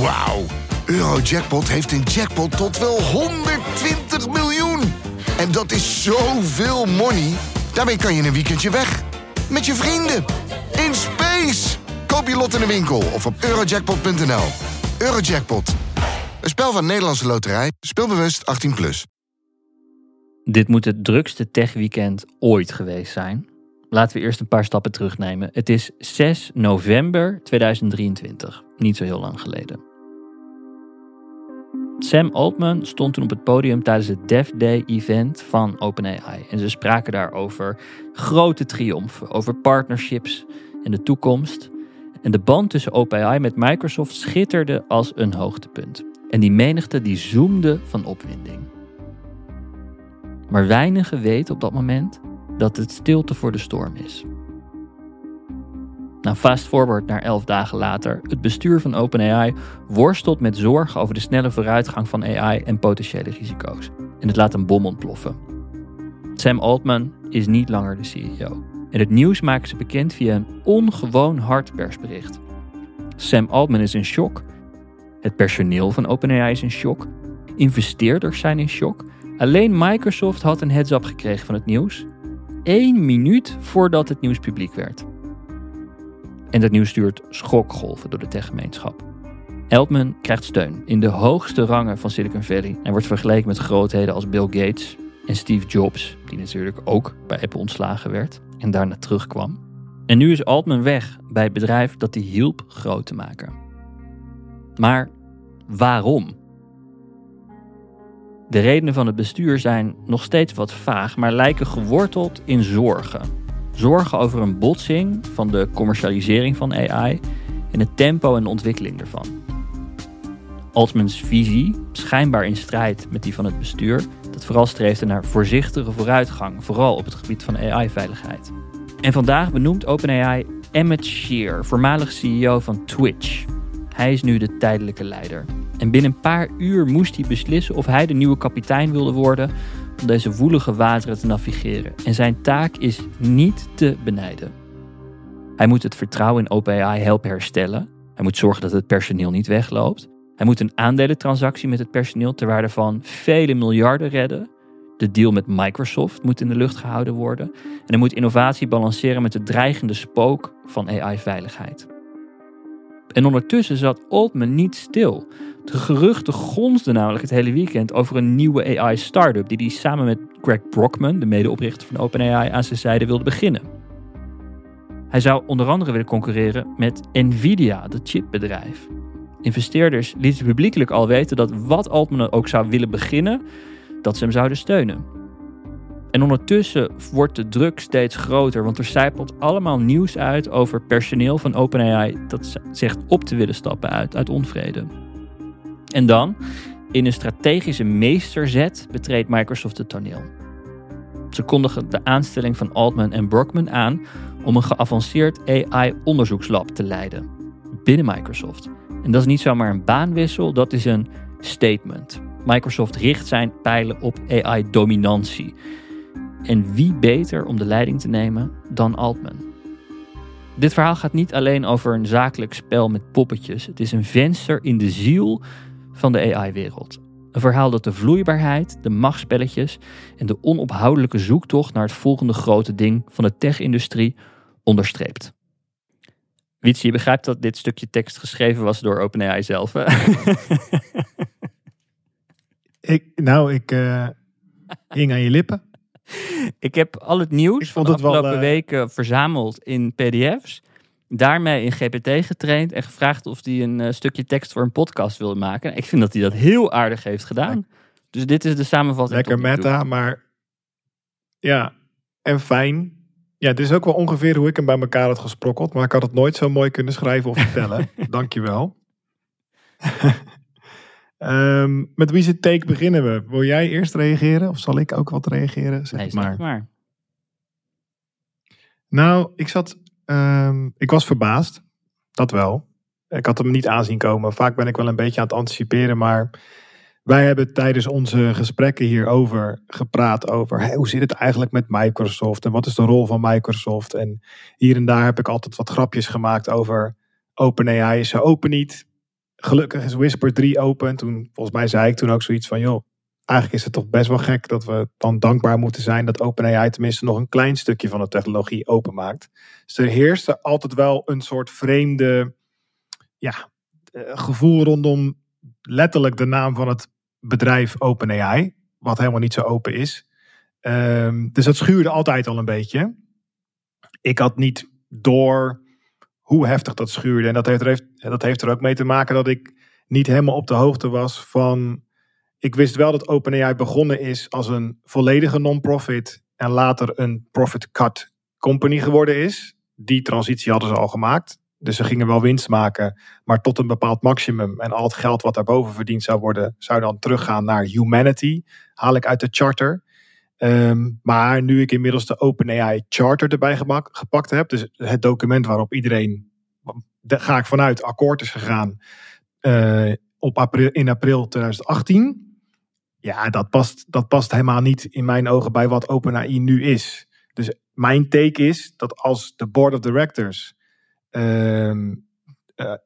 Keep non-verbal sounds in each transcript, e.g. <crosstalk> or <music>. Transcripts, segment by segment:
Wauw. Eurojackpot heeft een jackpot tot wel 120 miljoen. En dat is zoveel money. Daarmee kan je een weekendje weg. Met je vrienden. In space. Koop je lot in de winkel of op eurojackpot.nl. Eurojackpot. Een spel van Nederlandse Loterij. Speelbewust 18+. Plus. Dit moet het drukste techweekend ooit geweest zijn. Laten we eerst een paar stappen terugnemen. Het is 6 november 2023. Niet zo heel lang geleden. Sam Altman stond toen op het podium tijdens het Dev Day event van OpenAI. En ze spraken daar over grote triomfen, over partnerships en de toekomst. En de band tussen OpenAI met Microsoft schitterde als een hoogtepunt. En die menigte die zoomde van opwinding. Maar weinigen weten op dat moment dat het stilte voor de storm is. Nou, fast forward naar elf dagen later. Het bestuur van OpenAI worstelt met zorgen over de snelle vooruitgang van AI en potentiële risico's. En het laat een bom ontploffen. Sam Altman is niet langer de CEO. En het nieuws maken ze bekend via een ongewoon hard persbericht. Sam Altman is in shock. Het personeel van OpenAI is in shock. Investeerders zijn in shock. Alleen Microsoft had een heads-up gekregen van het nieuws. Eén minuut voordat het nieuws publiek werd. En dat nieuws stuurt schokgolven door de techgemeenschap. Altman krijgt steun in de hoogste rangen van Silicon Valley en wordt vergeleken met grootheden als Bill Gates en Steve Jobs, die natuurlijk ook bij Apple ontslagen werd en daarna terugkwam. En nu is Altman weg bij het bedrijf dat hij hielp groot te maken. Maar waarom? De redenen van het bestuur zijn nog steeds wat vaag, maar lijken geworteld in zorgen. Zorgen over een botsing van de commercialisering van AI en het tempo en de ontwikkeling ervan. Altmans visie, schijnbaar in strijd met die van het bestuur, dat vooral streefde naar voorzichtige vooruitgang, vooral op het gebied van AI-veiligheid. En vandaag benoemt OpenAI Emmett Shear, voormalig CEO van Twitch. Hij is nu de tijdelijke leider. En binnen een paar uur moest hij beslissen of hij de nieuwe kapitein wilde worden om deze woelige wateren te navigeren. En zijn taak is niet te benijden. Hij moet het vertrouwen in OpenAI helpen herstellen. Hij moet zorgen dat het personeel niet wegloopt. Hij moet een aandelentransactie met het personeel ter waarde van vele miljarden redden. De deal met Microsoft moet in de lucht gehouden worden. En hij moet innovatie balanceren met de dreigende spook van AI-veiligheid. En ondertussen zat Altman niet stil. De geruchten gonsden namelijk het hele weekend over een nieuwe AI-startup die hij samen met Greg Brockman, de medeoprichter van OpenAI, aan zijn zijde wilde beginnen. Hij zou onder andere willen concurreren met Nvidia, het chipbedrijf. Investeerders lieten publiekelijk al weten dat wat Altman ook zou willen beginnen, dat ze hem zouden steunen. En ondertussen wordt de druk steeds groter, want er zijpelt allemaal nieuws uit over personeel van OpenAI dat zegt op te willen stappen uit, uit onvrede. En dan, in een strategische meesterzet, betreedt Microsoft het toneel. Ze kondigen de aanstelling van Altman en Brockman aan om een geavanceerd AI-onderzoekslab te leiden binnen Microsoft. En dat is niet zomaar een baanwissel, dat is een statement. Microsoft richt zijn pijlen op AI-dominantie. En wie beter om de leiding te nemen dan Altman? Dit verhaal gaat niet alleen over een zakelijk spel met poppetjes. Het is een venster in de ziel van de AI-wereld. Een verhaal dat de vloeibaarheid, de machtspelletjes en de onophoudelijke zoektocht naar het volgende grote ding van de tech-industrie onderstreept. Wietse, je begrijpt dat dit stukje tekst geschreven was door OpenAI zelf. Hè? <laughs> ik, nou, ik uh, hing aan je lippen. Ik heb al het nieuws van de afgelopen wel, uh... weken verzameld in pdf's daarmee in GPT getraind en gevraagd of hij een uh, stukje tekst voor een podcast wilde maken. Ik vind dat hij dat heel aardig heeft gedaan. Dus dit is de samenvatting. Lekker meta, maar ja, en fijn. Ja, dit is ook wel ongeveer hoe ik hem bij elkaar had gesprokkeld. Maar ik had het nooit zo mooi kunnen schrijven of vertellen. <laughs> Dankjewel. um, <laughs> met wie zit take beginnen we? Wil jij eerst reageren? Of zal ik ook wat reageren? Zeg nee, maar. maar. Nou, ik zat Um, ik was verbaasd. Dat wel. Ik had hem niet aanzien komen. Vaak ben ik wel een beetje aan het anticiperen, maar wij hebben tijdens onze gesprekken hierover gepraat over hoe zit het eigenlijk met Microsoft en wat is de rol van Microsoft. En hier en daar heb ik altijd wat grapjes gemaakt over OpenAI is zo open niet. gelukkig is Whisper 3 open. Toen, volgens mij zei ik toen ook zoiets van, joh, eigenlijk is het toch best wel gek dat we dan dankbaar moeten zijn dat OpenAI tenminste nog een klein stukje van de technologie openmaakt. Dus er heerste altijd wel een soort vreemde ja, eh, gevoel rondom letterlijk de naam van het bedrijf OpenAI, wat helemaal niet zo open is. Ehm, dus dat schuurde altijd al een beetje. Ik had niet door hoe heftig dat schuurde. En dat heeft, dat heeft er ook mee te maken dat ik niet helemaal op de hoogte was van. Ik wist wel dat OpenAI begonnen is als een volledige non-profit en later een profit cut company geworden is. Die transitie hadden ze al gemaakt. Dus ze gingen wel winst maken, maar tot een bepaald maximum. En al het geld wat daarboven verdiend zou worden, zou dan teruggaan naar humanity. Haal ik uit de charter. Ehm, maar nu ik inmiddels de OpenAI Charter erbij gepakt heb, dus het document waarop iedereen, daar ga ik vanuit, akkoord is gegaan uh, op april, in april 2018. Ja, dat past, dat past helemaal niet in mijn ogen bij wat OpenAI nu is. Dus mijn take is dat als de Board of Directors uh,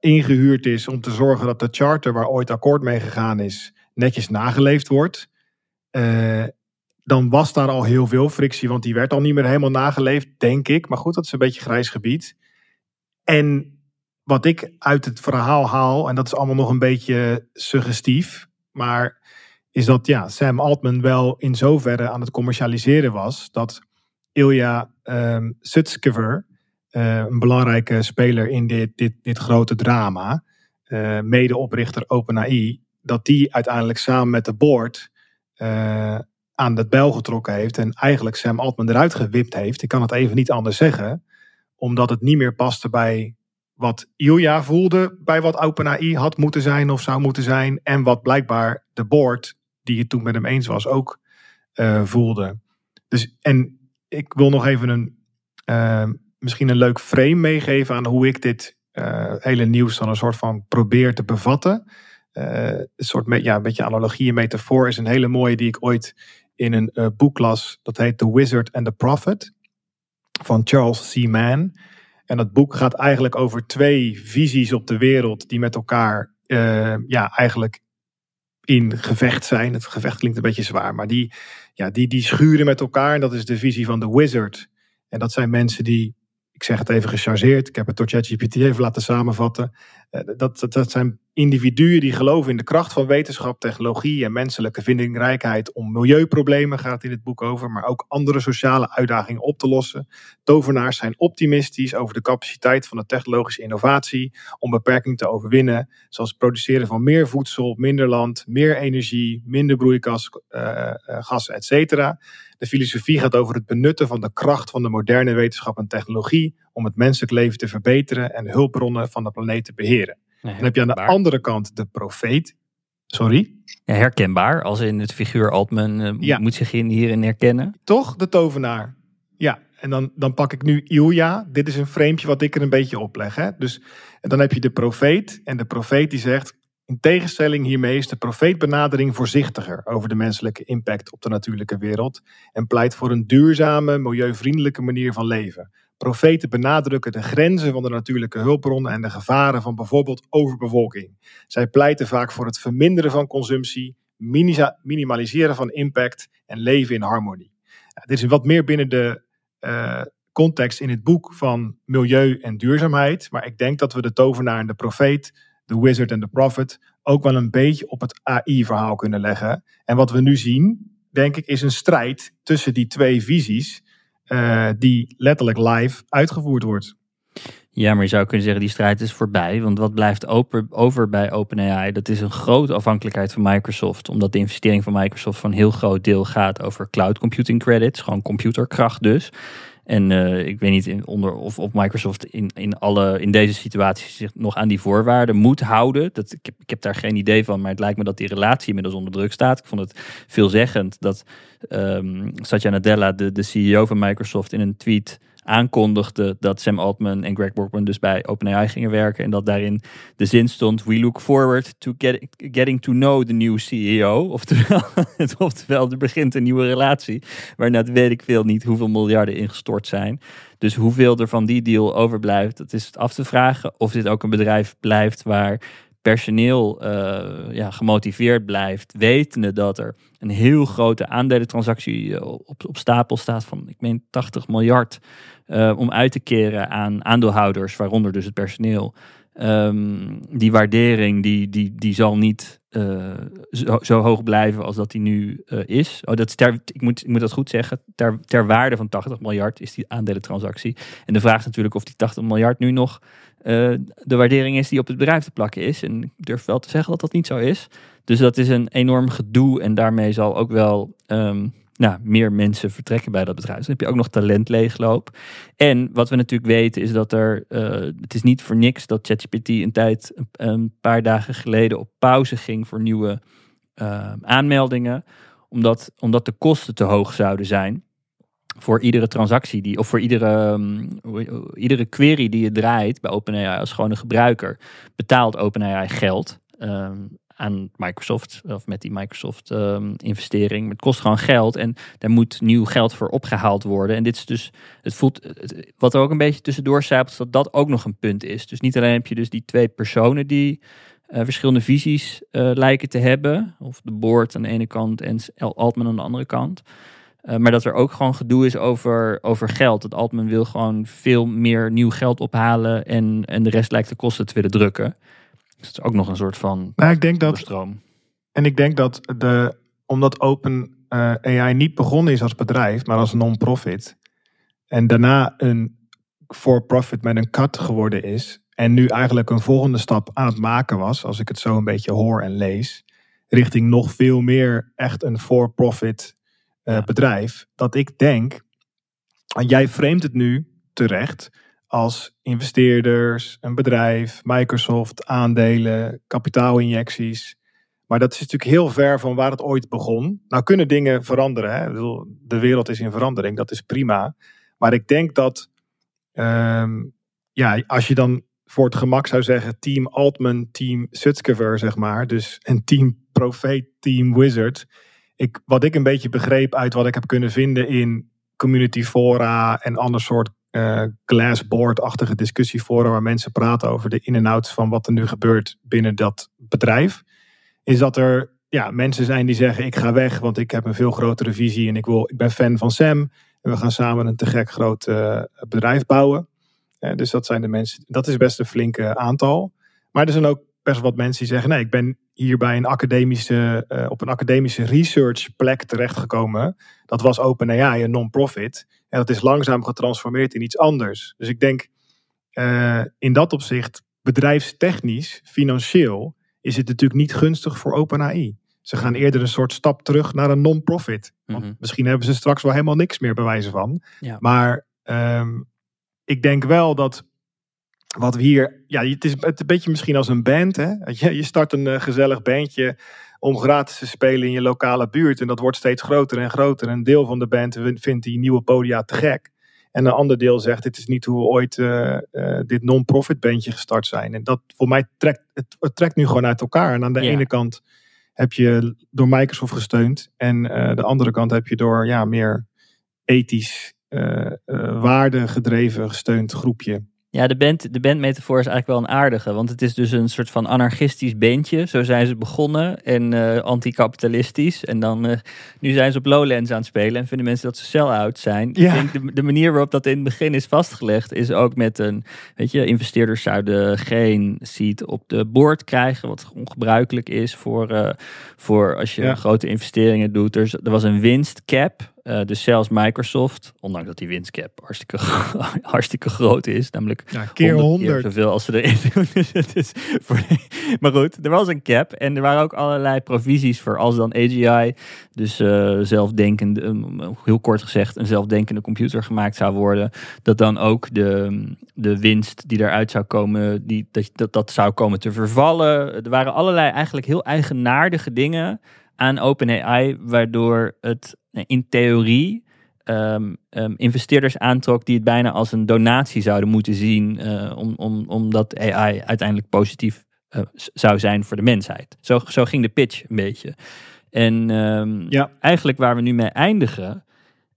ingehuurd is om te zorgen dat de charter waar ooit akkoord mee gegaan is, netjes nageleefd wordt. Uh, dan was daar al heel veel frictie, want die werd al niet meer helemaal nageleefd, denk ik. Maar goed, dat is een beetje grijs gebied. En wat ik uit het verhaal haal, en dat is allemaal nog een beetje suggestief, maar is dat ja, Sam Altman wel in zoverre aan het commercialiseren was dat Ilya um, Sutskever, uh, een belangrijke speler in dit, dit, dit grote drama, uh, medeoprichter OpenAI, dat die uiteindelijk samen met de board uh, aan de bel getrokken heeft en eigenlijk Sam Altman eruit gewipt heeft. Ik kan het even niet anders zeggen, omdat het niet meer paste bij wat Ilya voelde, bij wat OpenAI had moeten zijn of zou moeten zijn en wat blijkbaar de board, die het toen met hem eens was, ook uh, voelde. Dus, en ik wil nog even een, uh, misschien een leuk frame meegeven aan hoe ik dit uh, hele nieuws dan een soort van probeer te bevatten. een soort ja, een beetje analogie en metafoor is een hele mooie die ik ooit in een boek las. Dat heet The Wizard and the Prophet van Charles C. Mann. En dat boek gaat eigenlijk over twee visies op de wereld die met elkaar ja, eigenlijk in gevecht zijn. Het gevecht klinkt een beetje zwaar, maar die, ja, die, die schuren met elkaar. En dat is de visie van de wizard. En dat zijn mensen die, ik zeg het even gechargeerd, ik heb het door ChatGPT even laten samenvatten. Uh, dat, dat, dat zijn individuen die geloven in de kracht van wetenschap, technologie en menselijke vindingrijkheid om milieuproblemen, gaat in het boek over, maar ook andere sociale uitdagingen op te lossen. Tovenaars zijn optimistisch over de capaciteit van de technologische innovatie om beperkingen te overwinnen, zoals het produceren van meer voedsel, minder land, meer energie, minder broeikasgassen, uh, etc. De filosofie gaat over het benutten van de kracht van de moderne wetenschap en technologie om het menselijk leven te verbeteren en hulpbronnen van de planeet te beheren. Nee, dan heb je aan de andere kant de profeet. Sorry? Ja, herkenbaar, als in het figuur Altman uh, ja. moet zich in, hierin herkennen. Toch, de tovenaar. Ja, en dan, dan pak ik nu Ilja. Dit is een framepje wat ik er een beetje opleg. Hè? Dus, en dan heb je de profeet. En de profeet die zegt, in tegenstelling hiermee is de profeetbenadering voorzichtiger over de menselijke impact op de natuurlijke wereld. En pleit voor een duurzame, milieuvriendelijke manier van leven. Profeten benadrukken de grenzen van de natuurlijke hulpbronnen en de gevaren van bijvoorbeeld overbevolking. Zij pleiten vaak voor het verminderen van consumptie, minimaliseren van impact en leven in harmonie. Dit is wat meer binnen de uh, context in het boek van milieu en duurzaamheid, maar ik denk dat we de tovenaar en de profeet, de wizard en de prophet, ook wel een beetje op het AI-verhaal kunnen leggen. En wat we nu zien, denk ik, is een strijd tussen die twee visies uh, die letterlijk live uitgevoerd wordt. Ja, maar je zou kunnen zeggen, die strijd is voorbij. Want wat blijft over bij OpenAI? Dat is een grote afhankelijkheid van Microsoft. Omdat de investering van Microsoft van een heel groot deel gaat over cloud computing credits. Gewoon computerkracht dus. En uh, ik weet niet onder, of, of Microsoft in, in, alle, in deze situatie zich nog aan die voorwaarden moet houden. Dat, ik, heb, ik heb daar geen idee van, maar het lijkt me dat die relatie inmiddels onder druk staat. Ik vond het veelzeggend dat um, Satya Nadella, de, de CEO van Microsoft, in een tweet aankondigde dat Sam Altman en Greg Brockman dus bij OpenAI gingen werken. En dat daarin de zin stond: We look forward to get, getting to know the new CEO. <laughs> Oftewel, er begint een nieuwe relatie. Waar net weet ik veel niet hoeveel miljarden ingestort zijn. Dus hoeveel er van die deal overblijft, dat is af te vragen. Of dit ook een bedrijf blijft waar personeel eh, ja, gemotiveerd blijft, wetende dat er een heel grote aandelentransactie eh, op, op stapel staat van, ik meen 80 miljard, uh, om uit te keren aan aandeelhouders, waaronder dus het personeel. Um, die waardering die, die, die zal niet uh, zo, hoog blijven als dat die nu uh, is. Oh, dat is ter, ik, moet, ik moet dat goed zeggen. Ter, waarde van 80 miljard is die aandelentransactie. En de vraag is natuurlijk of die 80 miljard nu nog de waardering is die op het bedrijf te plakken is. En ik durf wel te zeggen dat dat niet zo is. Dus dat is een enorm gedoe. En daarmee zal ook wel um, nou, meer mensen vertrekken bij dat bedrijf. Dan heb je ook nog talentleegloop. En wat we natuurlijk weten is dat er, uh, het is niet voor niks dat ChatGPT een tijd, een paar dagen geleden op pauze ging voor nieuwe uh, aanmeldingen. Omdat, omdat de kosten te hoog zouden zijn voor iedere transactie die, of voor iedere, um, iedere query die je draait bij OpenAI als gewone gebruiker, betaalt OpenAI geld. Um, aan Microsoft, of met die Microsoft um, investering. Het kost gewoon geld en daar moet nieuw geld voor opgehaald worden. En dit is dus, het voelt, wat er ook een beetje tussendoor is dat dat ook nog een punt is. Dus niet alleen heb je dus die twee personen die uh, verschillende visies uh, lijken te hebben, of de board aan de ene kant en Altman aan de andere kant. Uh, maar dat er ook gewoon gedoe is over, over geld. Dat Altman wil gewoon veel meer nieuw geld ophalen en, en de rest lijkt de kosten te willen drukken. Dus het is ook nog een soort van nou, ik denk dat, stroom. En ik denk dat de, omdat Open uh, AI niet begonnen is als bedrijf, maar als non-profit. En daarna een for-profit met een cut geworden is. En nu eigenlijk een volgende stap aan het maken was, als ik het zo een beetje hoor en lees. Richting nog veel meer echt een for-profit uh, ja. bedrijf. Dat ik denk, en jij framet het nu terecht als investeerders, een bedrijf, Microsoft, aandelen, kapitaalinjecties. Maar dat is natuurlijk heel ver van waar het ooit begon. Nou kunnen dingen veranderen. Hè? De wereld is in verandering, dat is prima. Maar ik denk dat, um, ja, als je dan voor het gemak zou zeggen team Altman, team Sutskever, zeg maar. Dus een team Profeet, team Wizard. Ik, wat ik een beetje begreep uit wat ik heb kunnen vinden in community fora en ander soort uh, glassboard-achtige discussiefora waar mensen praten over de in- en outs van wat er nu gebeurt binnen dat bedrijf. Is dat er ja, mensen zijn die zeggen ik ga weg, want ik heb een veel grotere visie en ik, wil, ik ben fan van Sam. En we gaan samen een te gek groot uh, bedrijf bouwen. Uh, dus dat zijn de mensen, dat is best een flinke aantal. Maar er zijn ook best wat mensen die zeggen: nee, ik ben hier bij een academische, uh, op een academische research plek terechtgekomen. Dat was OpenAI, een non-profit. En dat is langzaam getransformeerd in iets anders. Dus ik denk uh, in dat opzicht, bedrijfstechnisch, financieel, is het natuurlijk niet gunstig voor OpenAI. Ze gaan eerder een soort stap terug naar een non-profit. Mm -hmm. Misschien hebben ze straks wel helemaal niks meer bewijzen van. Ja. Maar um, ik denk wel dat wat we hier, ja, het is een beetje misschien als een band. Hè? Je, start een uh, gezellig bandje om gratis te spelen in je lokale buurt. En dat wordt steeds groter en groter. Een deel van de band vindt die nieuwe podia te gek. En een ander deel zegt: Dit is niet hoe we ooit uh, uh, dit non-profit bandje gestart zijn. En dat voor mij trekt het, het trekt nu gewoon uit elkaar. En aan de ja. ene kant heb je door Microsoft gesteund. En uh, de andere kant heb je door ja, meer ethisch, waardegedreven gesteund groepje. Ja, de, band, de bandmetafoor is eigenlijk wel een aardige. Want het is dus een soort van anarchistisch bandje. Zo zijn ze begonnen. En uh, anticapitalistisch. En dan, uh, nu zijn ze op Lowlands aan het spelen. En vinden mensen dat ze sell-out zijn. Ja. Ik denk de, de, manier waarop dat in het begin is vastgelegd. Is ook met een, weet je, investeerders zouden geen seat op de board krijgen. Wat ongebruikelijk is voor, uh, voor als je ja. grote investeringen doet. Er, er was een winstcap. Uh, dus zelfs Microsoft, ondanks dat die winstcap hartstikke, <laughs> hartstikke groot is, namelijk ja, keer 100 keer zoveel als ze erin <laughs> doen. Dus <laughs> maar goed, er was een cap en er waren ook allerlei provisies voor als dan AGI, dus uh, zelfdenkende, um, heel kort gezegd, een zelfdenkende computer gemaakt zou worden, dat dan ook de, de winst die eruit zou komen, die, dat, dat, dat zou komen te vervallen. Er waren allerlei eigenlijk heel eigenaardige dingen aan OpenAI, waardoor het in theorie um, um, investeerders aantrok die het bijna als een donatie zouden moeten zien, uh, om, om, omdat AI uiteindelijk positief uh, zou zijn voor de mensheid. Zo, zo ging de pitch een beetje. En um, ja. eigenlijk waar we nu mee eindigen,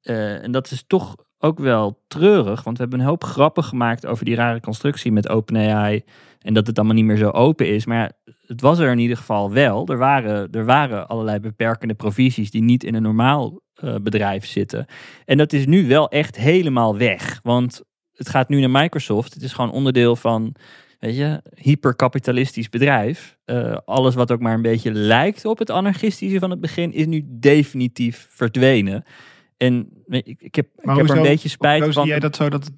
uh, en dat is toch ook wel treurig, want we hebben een hoop grappen gemaakt over die rare constructie met OpenAI en dat het allemaal niet meer zo open is. Maar ja, het was er in ieder geval wel. Er waren, er waren allerlei beperkende provisies die niet in een normaal bedrijf zitten. En dat is nu wel echt helemaal weg, want het gaat nu naar Microsoft. Het is gewoon onderdeel van weet je, hyperkapitalistisch bedrijf. Uh, alles wat ook maar een beetje lijkt op het anarchistische van het begin is nu definitief verdwenen. En ik, ik heb, ik heb er een beetje spijt van. Zie jij dat zo dat het,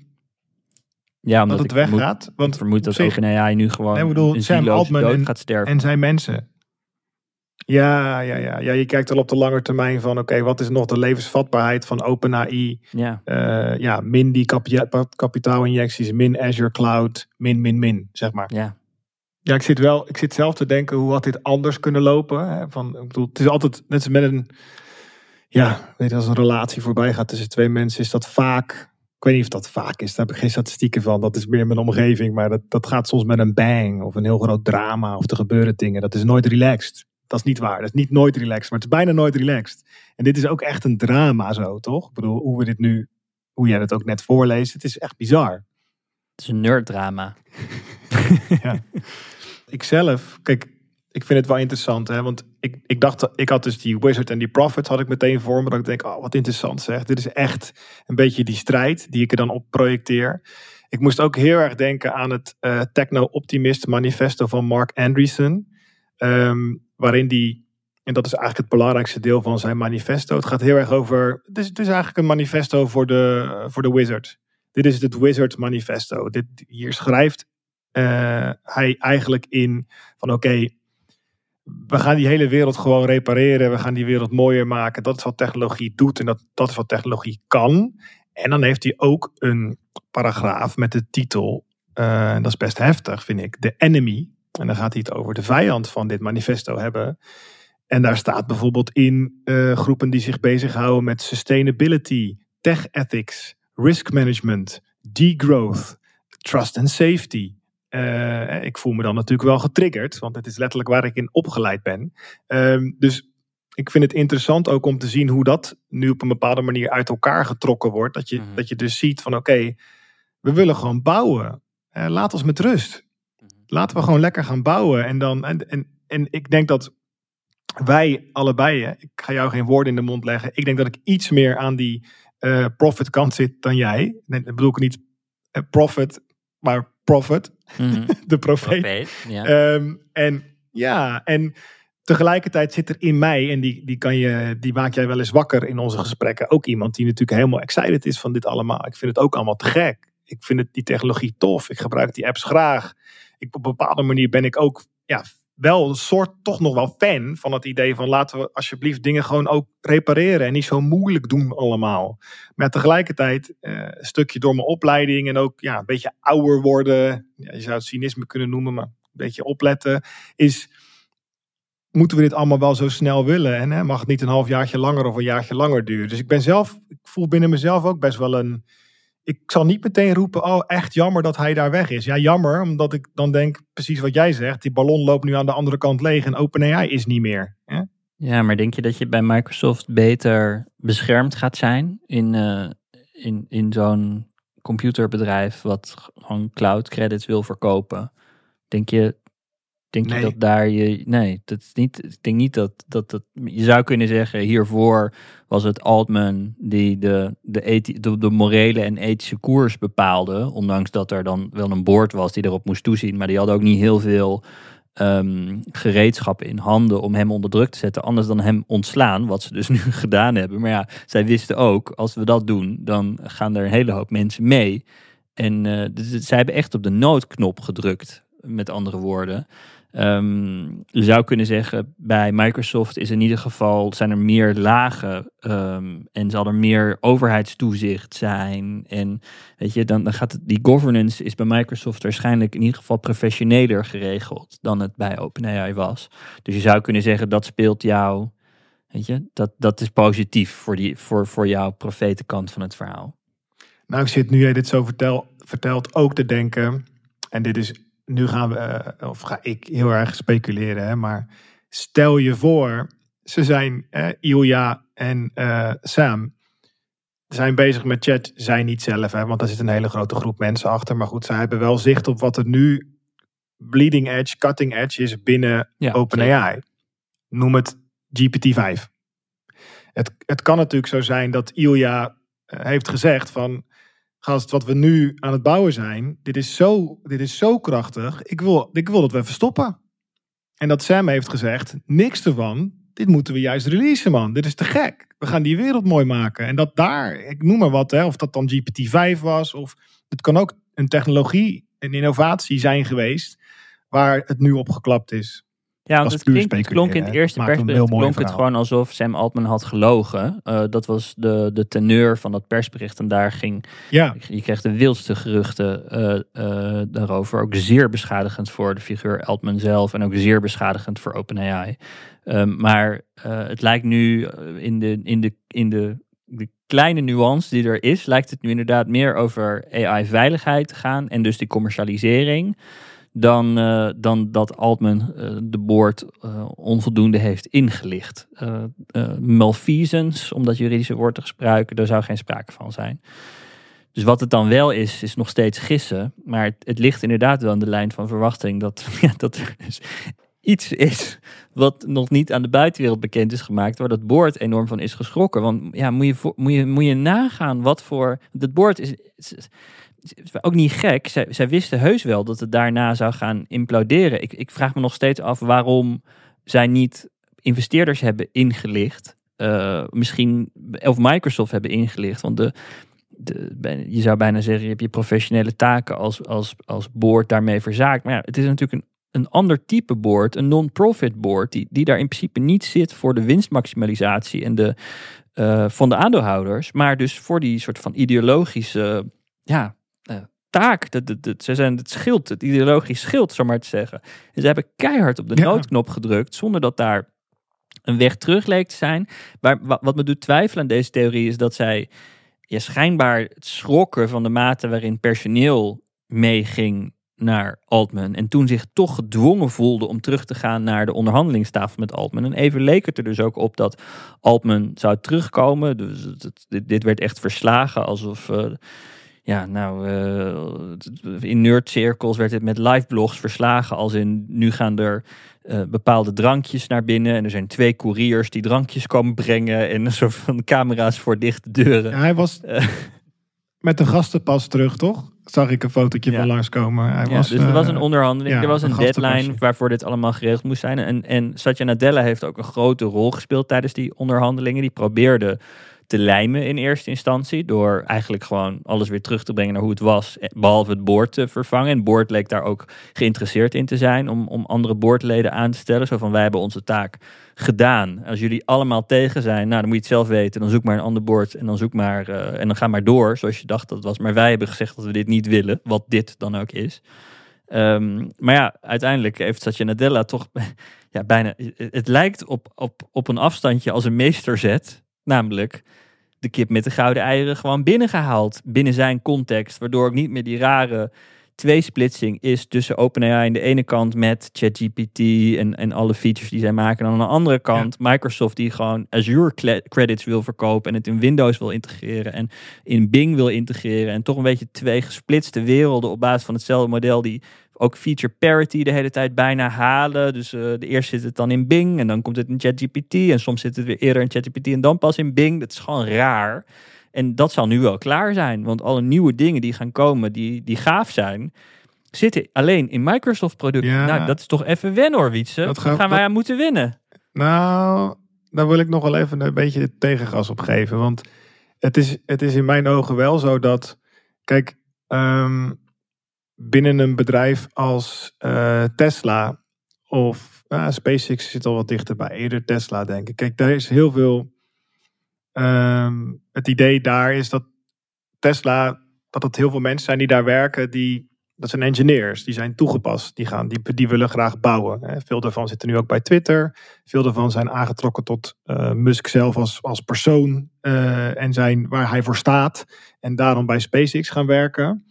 ja, omdat dat het weggaat? Want ik vermoed dat zich, OpenAI nu gewoon nee, bedoel, een Sam Altman en, gaat sterven. En zijn mensen. Ja, ja, ja, ja. Je kijkt al op de lange termijn van, oké, wat is nog de levensvatbaarheid van OpenAI? Ja. Uh, ja, min die kapitaalinjecties, min Azure Cloud, min, min, min, zeg maar. Ja. Ja, ik zit wel, ik zit zelf te denken, hoe had dit anders kunnen lopen? Hè? Van, ik bedoel, het is altijd, net als met een, ja, weet je, als een relatie voorbij gaat tussen twee mensen, is dat vaak, ik weet niet of dat vaak is, daar heb ik geen statistieken van, dat is meer mijn omgeving, maar dat, dat gaat soms met een bang of een heel groot drama of er gebeuren dingen, dat is nooit relaxed. Dat is niet waar. Dat is niet nooit relaxed, maar het is bijna nooit relaxed. En dit is ook echt een drama zo, toch? Ik bedoel, hoe we dit nu, hoe jij het ook net voorleest, het is echt bizar. Het is een nerddrama. <laughs> ja. Ik zelf, kijk, ik vind het wel interessant, hè, want ik, ik dacht, ik had dus die Wizard en die Prophet had ik meteen voor me, dat ik denk, oh, wat interessant zeg. Dit is echt een beetje die strijd die ik er dan op projecteer. Ik moest ook heel erg denken aan het uh, Techno-Optimist manifesto van Mark Andreessen. Um, waarin die, en dat is eigenlijk het belangrijkste deel van zijn manifesto. Het gaat heel erg over, het is, eigenlijk een manifesto voor de, voor de wizard. Dit is het Wizard Manifesto. Dit, hier schrijft uh, hij eigenlijk in van oké, we gaan die hele wereld gewoon repareren. We gaan die wereld mooier maken. Dat is wat technologie doet en dat, dat is wat technologie kan. En dan heeft hij ook een paragraaf met de titel, uh, dat is best heftig vind ik, The Enemy. En dan gaat hij het over de vijand van dit manifesto hebben. En daar staat bijvoorbeeld in uh, groepen die zich bezighouden met sustainability, tech ethics, risk management, degrowth, trust and safety. Uh, ik voel me dan natuurlijk wel getriggerd, want het is letterlijk waar ik in opgeleid ben. Um, dus ik vind het interessant ook om te zien hoe dat nu op een bepaalde manier uit elkaar getrokken wordt. Dat je, mm -hmm. dat je dus ziet van oké, okay, we willen gewoon bouwen. Uh, laat ons met rust laten we gewoon lekker gaan bouwen. En, dan, en, en, en ik denk dat wij allebei, ik ga jou geen woorden in de mond leggen. Ik denk dat ik iets meer aan die uh, profit kant zit dan jij. Dat bedoel ik niet uh, profit, maar profit. Mm. <laughs> de profeet. profeet ja. Um, en ja, en tegelijkertijd zit er in mij, en die, die, kan je, die maak jij wel eens wakker in onze gesprekken, ook iemand die natuurlijk helemaal excited is van dit allemaal. Ik vind het ook allemaal te gek. Ik vind het, die technologie tof. Ik gebruik die apps graag ik, op een bepaalde manier ben ik ook ja, wel een soort toch nog wel fan van het idee van laten we alsjeblieft dingen gewoon ook repareren en niet zo moeilijk doen allemaal. Maar tegelijkertijd uh, een stukje door mijn opleiding en ook ja, een beetje ouder worden, ja, je zou het cynisme kunnen noemen, maar een beetje opletten, is moeten we dit allemaal wel zo snel willen en hè, mag het niet een halfjaartje langer of een jaartje langer duren. Dus ik ben zelf, ik voel binnen mezelf ook best wel een ik zal niet meteen roepen, oh echt jammer dat hij daar weg is. Ja, jammer, omdat ik dan denk, precies wat jij zegt, die ballon loopt nu aan de andere kant leeg en OpenAI is niet meer. Hè? Ja, maar denk je dat je bij Microsoft beter beschermd gaat zijn in, uh, in, in zo'n computerbedrijf wat gewoon cloud credits wil verkopen? Denk je Denk nee. je dat daar je. Nee, dat is niet. Ik denk niet dat, dat dat. Je zou kunnen zeggen, hiervoor was het Altman die de, de, de, de morele en ethische koers bepaalde. Ondanks dat er dan wel een boord was die erop moest toezien. Maar die hadden ook niet heel veel um, gereedschappen in handen om hem onder druk te zetten. Anders dan hem ontslaan, wat ze dus <laughs> nu gedaan hebben. Maar ja, zij wisten ook, als we dat doen, dan gaan er een hele hoop mensen mee. En uh, dus, zij hebben echt op de noodknop gedrukt, met andere woorden. Um, je zou kunnen zeggen, bij Microsoft is in ieder geval zijn er meer lagen um, en zal er meer overheidstoezicht zijn. En weet je, dan, dan gaat die governance is bij Microsoft waarschijnlijk in ieder geval professioneler geregeld dan het bij OpenAI was. Dus je zou kunnen zeggen, dat speelt jou, weet je, dat, dat is positief voor, die, voor, voor jouw profetenkant van het verhaal. Nou, ik zit nu jij dit zo vertel, vertelt ook te denken, en dit is nu gaan we, eh, of ga ik heel erg speculeren, hè, maar stel je voor, ze zijn uh, Ilja en uh, Sam. zijn bezig met chat. Zij niet zelf, hè, want daar zit een hele grote groep mensen achter. Maar goed, zij hebben wel zicht op wat er nu bleeding edge, cutting edge is binnen Ja, OpenAI. Noem het GPT-5. Het, het kan natuurlijk zo zijn dat Ilya eh, heeft gezegd van... Gast, wat we nu aan het bouwen zijn, dit is zo, dit is zo krachtig. Ik wil, ik wil dat we even stoppen. En dat Sam heeft gezegd, niks ervan. Dit moeten we juist releasen, man. Dit is te gek. We gaan die wereld mooi maken. En dat daar, ik noem maar wat, hè, of dat dan GPT-5 was, of het kan ook een technologie, een innovatie zijn geweest, waar het nu opgeklapt is. Ja, want het, klonk in het eerste persbericht klonk het gewoon alsof Sam Altman had gelogen. Eh, dat was de, de teneur van dat persbericht. En daar ging, Ja, je kreeg de wildste geruchten eh, eh, daarover. Ook zeer beschadigend voor de figuur Altman zelf. En ook zeer beschadigend voor OpenAI. Ehm, maar het lijkt nu in, de, in, de, in de, de kleine nuance die er is, lijkt het nu inderdaad meer over AI-veiligheid te gaan. En dus die commercialisering dan, eh, dan dat Altman eh, de board eh, onvoldoende heeft ingelicht. Malfeasance, om dat juridische woord te gebruiken, daar zou geen sprake van zijn. Dus wat het dan wel is, is nog steeds gissen. Maar het, ligt inderdaad wel aan de lijn van verwachting dat, <laughs> ja, dat er dus iets is wat nog niet aan de buitenwereld bekend is gemaakt, waar dat board enorm van is geschrokken. Want ja, moet je, moet je, moet je nagaan wat voor. Dat is- is ook niet gek. Zij, zij wisten heus wel dat het daarna zou gaan imploderen. Ik, ik vraag me nog steeds af waarom zij niet investeerders hebben ingelicht. Eh, misschien, of Microsoft hebben ingelicht. Want de, je zou bijna zeggen, je hebt je professionele taken als, als, als board daarmee verzaakt. Maar ja, het is natuurlijk een, een ander type board, een non-profit board, die, die daar in principe niet zit voor de winstmaximalisatie en de, eh, van de aandeelhouders, maar dus voor die soort van ideologische ja, taak. Dat, dat, dat, ze zijn het schild, het ideologisch schild, zou maar te zeggen. En ze hebben keihard op de Ja. noodknop gedrukt, zonder dat daar een weg terug leek te zijn. Maar wa- wat me doet twijfelen aan deze theorie is dat zij ja, schijnbaar het schrokken van de mate waarin personeel meeging naar Altman. En toen zich toch gedwongen voelde om terug te gaan naar de onderhandelingstafel met Altman. En even leek het er dus ook op dat Altman zou terugkomen. Dus dit, dit werd echt verslagen alsof... eh, ja, nou, eh, in nerdcirkels werd het met liveblogs verslagen. Als in, nu gaan er eh, bepaalde drankjes naar binnen. En er zijn twee couriers die drankjes komen brengen. En een soort van camera's voor dichte deuren. hij was <laughs> Eh. met de gastenpas terug, toch? Zag ik een fotootje Ja. van langskomen. Hij Ja, was, dus er was een onderhandeling, ja, er was een een deadline waarvoor dit allemaal geregeld moest zijn. En, en Satya Nadella heeft ook een grote rol gespeeld tijdens die onderhandelingen. Die probeerde te lijmen in eerste instantie door eigenlijk gewoon alles weer terug te brengen naar hoe het was, eh, behalve het boord te vervangen. En boord leek daar ook geïnteresseerd in te zijn om, om andere boordleden aan te stellen. Zo van wij hebben onze taak gedaan. Als jullie allemaal tegen zijn, nou dan moet je het zelf weten. Dan zoek maar een ander boord en dan zoek maar eh, en dan ga maar door zoals je dacht dat het was. Maar wij hebben gezegd dat we dit niet willen, wat dit dan ook is. Ehm, maar ja, uiteindelijk heeft Satya Nadella toch <laughs> ja, bijna. Het lijkt op, op, op een afstandje als een meesterzet. Namelijk de kip met de gouden eieren gewoon binnengehaald. Binnen zijn context. Waardoor ook niet meer die rare tweesplitsing is tussen OpenAI aan de ene kant met ChatGPT en, en alle features die zij maken. En aan de andere kant Microsoft die gewoon Azure credits wil verkopen en het in Windows wil integreren en in Bing wil integreren. En toch een beetje twee gesplitste werelden op basis van hetzelfde model die ook feature parity de hele tijd bijna halen. Dus eh, de eerst zit het dan in Bing en dan komt het in ChatGPT en soms zit het weer eerder in ChatGPT en dan pas in Bing. Dat is gewoon raar. En dat zal nu wel klaar zijn, want alle nieuwe dingen die gaan komen, die, die gaaf zijn, zitten alleen in Microsoft producten. Ja. Nou, dat is toch even wennen hoor, Wietse. Dat gaat- gaan wij dat- aan moeten winnen. Nou, daar wil ik nog wel even een beetje tegengas op geven. Want het is, het is in mijn ogen wel zo dat, kijk, ehm, binnen een bedrijf als eh, Tesla of nou, SpaceX zit al wat dichterbij, eerder Tesla denk ik. Kijk, daar is heel veel. ehm, het idee daar is dat Tesla, dat het heel veel mensen zijn die daar werken, die dat zijn engineers, die zijn toegepast, die, gaan, die, die willen graag bouwen. Veel daarvan zitten nu ook bij Twitter. Veel daarvan zijn aangetrokken tot eh, Musk zelf als, als persoon eh, en zijn waar hij voor staat. En daarom bij SpaceX gaan werken.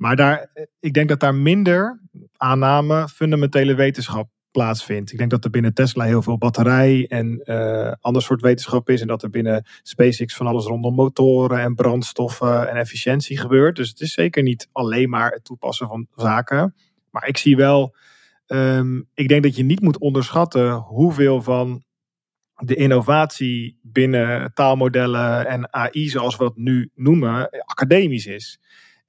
Maar daar, ik denk dat daar minder aanname fundamentele wetenschap plaatsvindt. Ik denk dat er binnen Tesla heel veel batterij en uh, ander soort wetenschap is. En dat er binnen SpaceX van alles rondom motoren en brandstoffen en efficiëntie gebeurt. Dus het is zeker niet alleen maar het toepassen van zaken. Maar ik zie wel, um, ik denk dat je niet moet onderschatten hoeveel van de innovatie binnen taalmodellen en AI, zoals we dat nu noemen, academisch is.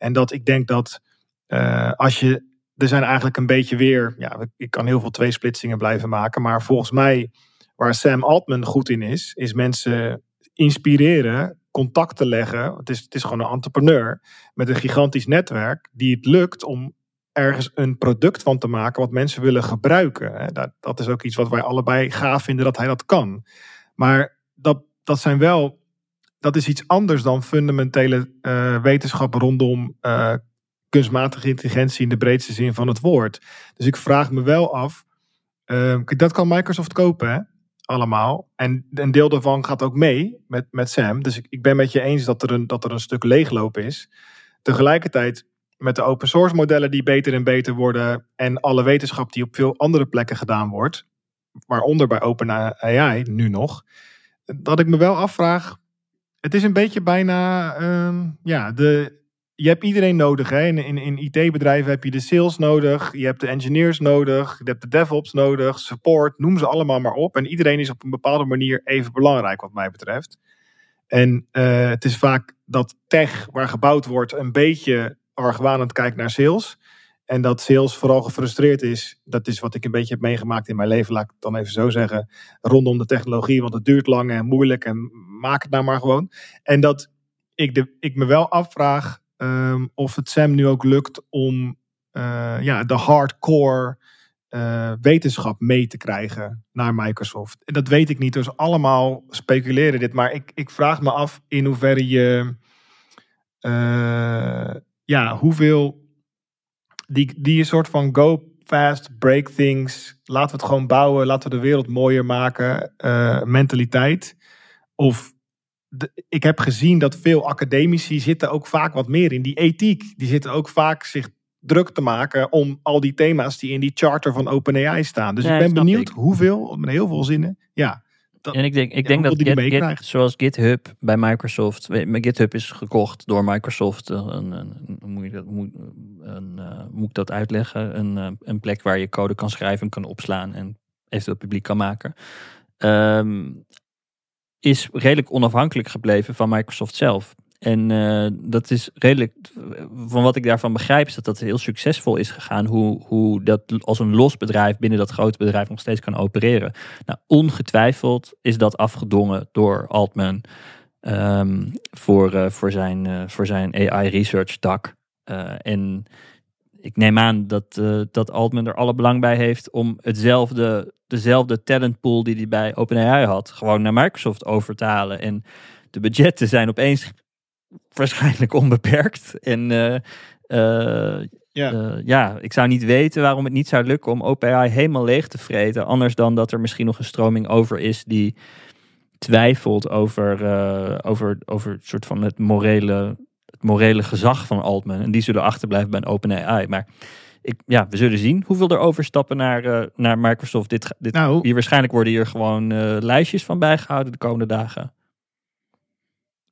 En dat ik denk dat uh, als je er zijn eigenlijk een beetje weer, ja, ik kan heel veel tweesplitsingen blijven maken, maar volgens mij waar Sam Altman goed in is, is mensen inspireren, contacten leggen. Het is, het is gewoon een entrepreneur met een gigantisch netwerk die het lukt om ergens een product van te maken wat mensen willen gebruiken. Dat, dat is ook iets wat wij allebei gaaf vinden dat hij dat kan. Maar dat, dat zijn wel, dat is iets anders dan fundamentele uh, wetenschap rondom uh, kunstmatige intelligentie in de breedste zin van het woord. Dus ik vraag me wel af, uh, dat kan Microsoft kopen, hè? allemaal. En een deel daarvan gaat ook mee met, met Sam. Dus ik, ik ben met je eens dat er, een, dat er een stuk leegloop is. Tegelijkertijd met de open source modellen die beter en beter worden en alle wetenschap die op veel andere plekken gedaan wordt, waaronder bij OpenAI nu nog, dat ik me wel afvraag, het is een beetje bijna, uh, ja, de, je hebt iedereen nodig. Hè? In, in, in IT-bedrijven heb je de sales nodig, je hebt de engineers nodig, je hebt de DevOps nodig, support, noem ze allemaal maar op. En iedereen is op een bepaalde manier even belangrijk, wat mij betreft. En uh, het is vaak dat tech waar gebouwd wordt een beetje argwanend kijkt naar sales. En dat sales vooral gefrustreerd is. Dat is wat ik een beetje heb meegemaakt in mijn leven, laat ik het dan even zo zeggen. Rondom de technologie, want het duurt lang en moeilijk en maak het nou maar gewoon. En dat ik, de, ik me wel afvraag um, of het Sam nu ook lukt om uh, ja, de hardcore uh, wetenschap mee te krijgen naar Microsoft. Dat weet ik niet, dus allemaal speculeren dit. Maar ik, ik vraag me af in hoeverre je, uh, ja, hoeveel die, die soort van go fast, break things, laten we het gewoon bouwen, laten we de wereld mooier maken, mentaliteit. Of ik heb gezien dat veel academici zitten ook vaak wat meer in die ethiek. Die zitten ook vaak zich druk te maken om al die thema's die in die charter van OpenAI staan. Dus ik ben benieuwd hoeveel, met heel veel zinnen, ja. Dat, en ik denk, ik denk dat Git, zoals GitHub bij Microsoft, GitHub is gekocht door Microsoft. Een, een, moet, je dat, moet, een, uh, moet ik dat uitleggen? Een, uh, een plek waar je code kan schrijven, kan opslaan en eventueel publiek kan maken. Um, is redelijk onafhankelijk gebleven van Microsoft zelf. En uh, dat is redelijk, van wat ik daarvan begrijp, is dat dat heel succesvol is gegaan. Hoe, hoe dat als een los bedrijf binnen dat grote bedrijf nog steeds kan opereren. Nou, ongetwijfeld is dat afgedongen door Altman um, voor, uh, voor, zijn, uh, voor zijn AI research tak. en ik neem aan dat, uh, dat Altman er alle belang bij heeft om hetzelfde, dezelfde talentpool die hij bij OpenAI had, gewoon naar Microsoft over te halen. En de budgetten zijn opeens <laughs> waarschijnlijk onbeperkt. En uh, uh, ja. ja, ik zou niet weten waarom het niet zou lukken om OpenAI helemaal leeg te vreten. Anders dan dat er misschien nog een stroming over is die twijfelt over, over, over soort van het morele morele gezag van Altman. En die zullen achterblijven bij een OpenAI. Maar ik, ja, we zullen zien hoeveel er overstappen naar, uh, naar Microsoft. Dit, dit, nou, hier waarschijnlijk worden hier gewoon uh, lijstjes van bijgehouden de komende dagen.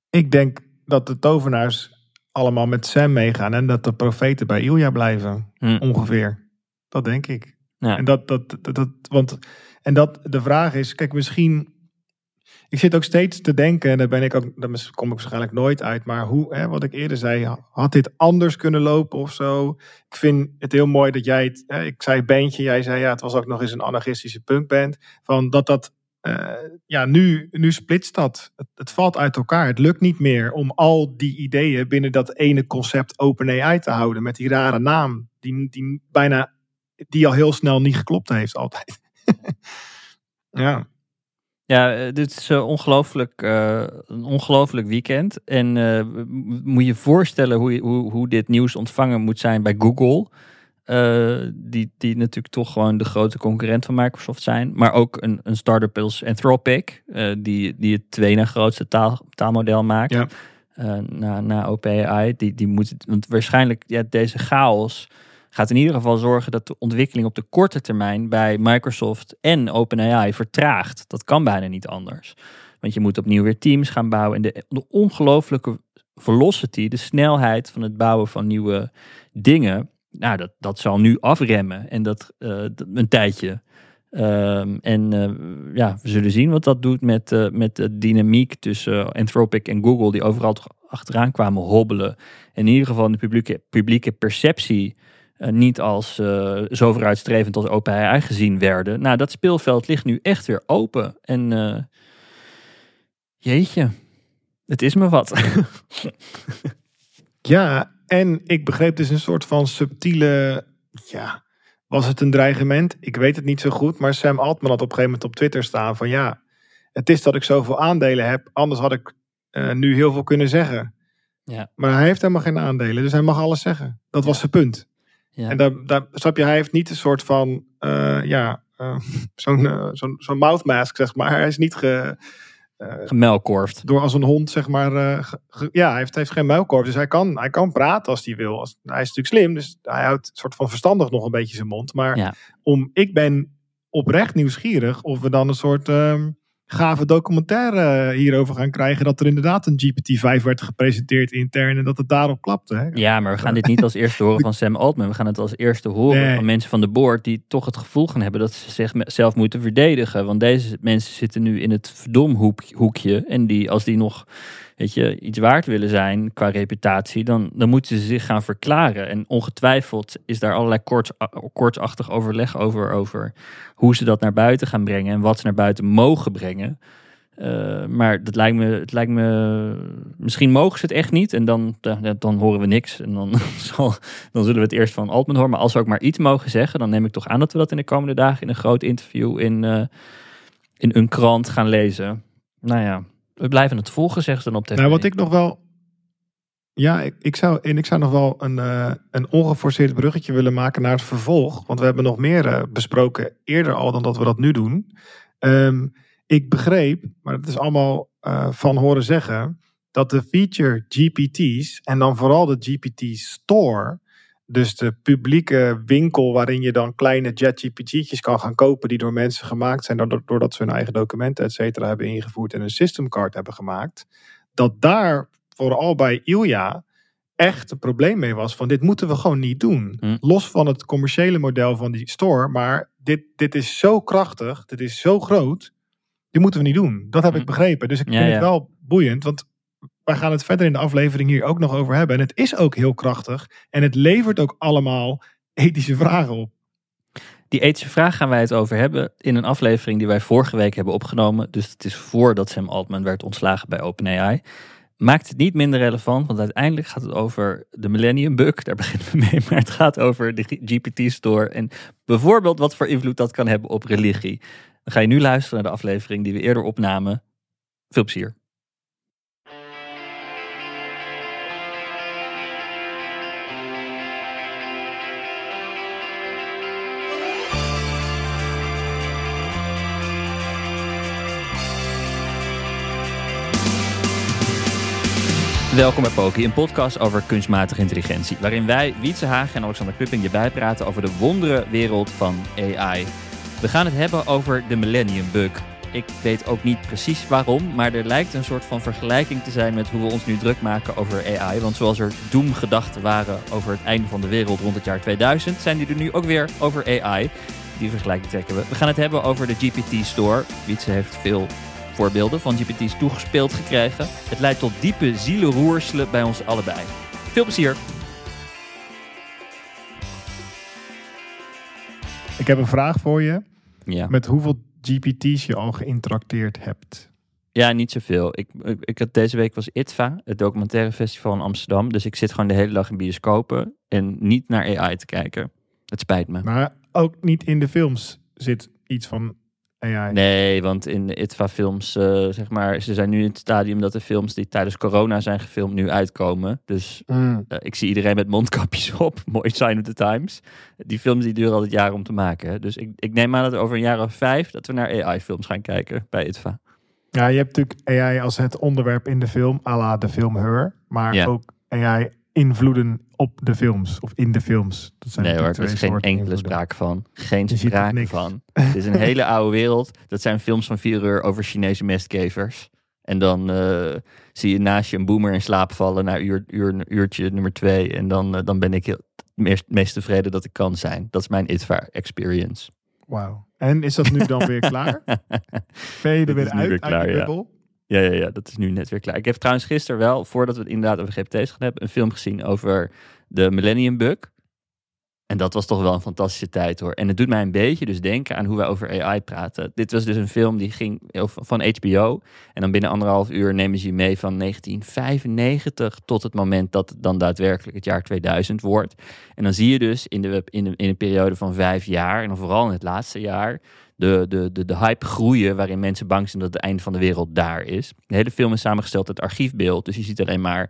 Ik denk dat de tovenaars allemaal met Sam meegaan en dat de profeten bij Ilja blijven. Hm. Ongeveer. Dat denk ik. Ja. En dat, dat, dat, dat, want, en dat de vraag is, kijk, misschien ik zit ook steeds te denken, en daar ben ik ook, daar kom ik waarschijnlijk nooit uit, maar hoe, hè, wat ik eerder zei, had dit anders kunnen lopen of zo? Ik vind het heel mooi dat jij het, hè, ik zei bandje, jij zei ja, het was ook nog eens een anarchistische punkband, van dat dat, uh, ja, nu, nu splitst dat. Het, het, valt uit elkaar. Het lukt niet meer om al die ideeën binnen dat ene concept OpenAI te houden, met die rare naam, die, die bijna, die al heel snel niet geklopt heeft altijd. <laughs> ja. Ja, eh, dit is uh, ongelooflijk, uh, een ongelooflijk weekend. En uh, moet je voorstellen hoe, hoe, hoe dit nieuws ontvangen moet zijn bij Google. die, die natuurlijk toch gewoon de grote concurrent van Microsoft zijn. Maar ook een, een start-up als Anthropic, die, die het tweede grootste taal, taalmodel maakt. Ja. na, na OpenAI. Die, die moet, want waarschijnlijk ja, deze chaos gaat in ieder geval zorgen dat de ontwikkeling op de korte termijn bij Microsoft en OpenAI vertraagt. Dat kan bijna niet anders. Want je moet opnieuw weer teams gaan bouwen. En de, de ongelooflijke velocity, de snelheid van het bouwen van nieuwe dingen, nou, dat, dat zal nu afremmen. En dat, uh, een tijdje. Um, en uh, ja, we zullen zien wat dat doet met, uh, met de dynamiek tussen Anthropic en Google, die overal achteraan kwamen hobbelen. En in ieder geval de publieke, publieke perceptie niet als zo vooruitstrevend als OpenAI gezien werden. Nou, dat speelveld ligt nu echt weer open. En jeetje, het is me wat. <laughs> ja, en ik begreep dus een soort van subtiele, ja, was het een dreigement? Ik weet het niet zo goed, maar Sam Altman had op een gegeven moment op Twitter staan van ja, het is dat ik zoveel aandelen heb, anders had ik uh, nu heel veel kunnen zeggen. Ja. Maar hij heeft helemaal geen aandelen, dus hij mag alles zeggen. Dat was zijn punt. Ja. En daar, daar, snap je, hij heeft niet een soort van, uh, ja, uh, <laughs> zo'n uh, zo'n zo'n mouthmask, zeg maar. Hij is niet ge, gemelkorfd. door als een hond, zeg maar. eh, ge- ja, hij heeft, heeft geen muilkorf, dus hij kan, hij kan praten als hij wil. Als, hij is natuurlijk slim, dus hij houdt een soort van verstandig nog een beetje zijn mond. Maar Ja. om, ik ben oprecht nieuwsgierig of we dan een soort ehm, gave documentaire hierover gaan krijgen. Dat er inderdaad een GPT-5 werd gepresenteerd intern en dat het daarop klapte. Hè? Ja, maar we gaan dit niet als eerste horen van Sam Altman. We gaan het als eerste horen Nee. van mensen van de board die toch het gevoel gaan hebben dat ze zichzelf moeten verdedigen. Want deze mensen zitten nu in het verdomhoekje. En die, als die nog weet je, iets waard willen zijn qua reputatie, dan, dan moeten ze zich gaan verklaren. En ongetwijfeld is daar allerlei koorts, koortsachtig overleg over, over hoe ze dat naar buiten gaan brengen en wat ze naar buiten mogen brengen. Uh, maar dat lijkt me, het lijkt me, misschien mogen ze het echt niet en dan, dan, dan horen we niks. En dan, <laughs> dan zullen we het eerst van Altman horen. Maar als we ook maar iets mogen zeggen, dan neem ik toch aan dat we dat in de komende dagen in een groot interview in, uh, in een krant gaan lezen. Nou ja, we blijven het volgen, zegt ze dan op tv. Nou, wat ik nog wel. Ja, ik, ik, zou, en ik zou nog wel een, uh, een ongeforceerd bruggetje willen maken naar het vervolg. Want we hebben nog meer uh, besproken eerder al dan dat we dat nu doen. Um, ik begreep, maar het is allemaal uh, van horen zeggen, dat de feature GPT's en dan vooral de GPT Store, dus de publieke winkel waarin je dan kleine JetGPT'tjes kan gaan kopen die door mensen gemaakt zijn, doordat ze hun eigen documenten et cetera hebben ingevoerd en een systemcard hebben gemaakt, dat daar vooral bij Ilja echt een probleem mee was van dit moeten we gewoon niet doen. Hm. Los van het commerciële model van die store, maar dit, dit is zo krachtig, dit is zo groot, die moeten we niet doen. Dat heb Hm. ik begrepen. Dus ik Ja, vind ja. het wel boeiend, want wij gaan het verder in de aflevering hier ook nog over hebben. En het is ook heel krachtig en het levert ook allemaal ethische vragen op. Die ethische vraag gaan wij het over hebben in een aflevering die wij vorige week hebben opgenomen. Dus het is voordat Sam Altman werd ontslagen bij OpenAI. Maakt het niet minder relevant, want uiteindelijk gaat het over de Millennium Bug. Daar beginnen we mee. Maar het gaat over de GPT-store en bijvoorbeeld wat voor invloed dat kan hebben op religie. Dan ga je nu luisteren naar de aflevering die we eerder opnamen. Veel plezier. Welkom bij Poki, een podcast over kunstmatige intelligentie. Waarin wij, Wietse Hagen en Alexander Klupping je bijpraten over de wonderenwereld van AI. We gaan het hebben over de Millennium Bug. Ik weet ook niet precies waarom, maar er lijkt een soort van vergelijking te zijn met hoe we ons nu druk maken over AI. Want zoals er doemgedachten waren over het einde van de wereld rond het jaar 2000, zijn die er nu ook weer over AI. Die vergelijking trekken we. We gaan het hebben over de GPT Store. Wietse heeft veel voorbeelden van GPT's toegespeeld gekregen. Het leidt tot diepe zielenroerselen bij ons allebei. Veel plezier! Ik heb een vraag voor je. Ja, Met hoeveel GPT's je al geïnteracteerd hebt? ja niet zoveel. Ik, ik, ik had deze week was ITVA, het documentaire festival in Amsterdam. Dus ik zit gewoon de hele dag in bioscopen en niet naar AI te kijken. Het spijt me. Maar ook niet in de films zit iets van AI. Nee, want in de ITVA-films, eh, zeg maar, ze zijn nu in het stadium dat de films die tijdens corona zijn gefilmd nu uitkomen. Dus Mm. eh, ik zie iedereen met mondkapjes <laughs> op. Mooi sign of the times. Die films die duren altijd jaren om te maken. Dus ik, ik neem aan dat over een jaar of vijf dat we naar AI-films gaan kijken bij ITVA. Ja, je hebt natuurlijk AI als het onderwerp in de film, à la de film Her. Maar Ja. ook AI invloeden op de films of in de films. Dat zijn Nee hoor, er is geen enkele sprake van. Geen Je sprake van. Het is een <laughs> hele oude wereld. Dat zijn films van vier uur over Chinese mestgevers. En dan eh, zie je naast je een boomer in slaap vallen na uur, uur, uurtje nummer twee. En dan, eh, dan ben ik het meest, meest tevreden dat ik kan zijn. Dat is mijn ITVA experience. Wauw. En is dat nu dan weer <laughs> klaar? <laughs> Ben je er weer uit, weer uit klaar, de bubbel? Ja, ja, ja, dat is nu net weer klaar. Ik heb trouwens gisteren wel, voordat we het inderdaad over GPT's gaan hebben, een film gezien over de Millennium Bug. En dat was toch wel een fantastische tijd hoor. En het doet mij een beetje dus denken aan hoe wij over AI praten. Dit was dus een film die ging van HBO. En dan binnen anderhalf uur nemen ze je mee van 1995 tot het moment dat het dan daadwerkelijk het jaar 2000 wordt. En dan zie je dus in, de, in, in een periode van vijf jaar, en dan vooral in het laatste jaar, de, de, de, de hype groeien waarin mensen bang zijn dat het einde van de wereld daar is. De hele film is samengesteld uit archiefbeeld. Dus je ziet alleen maar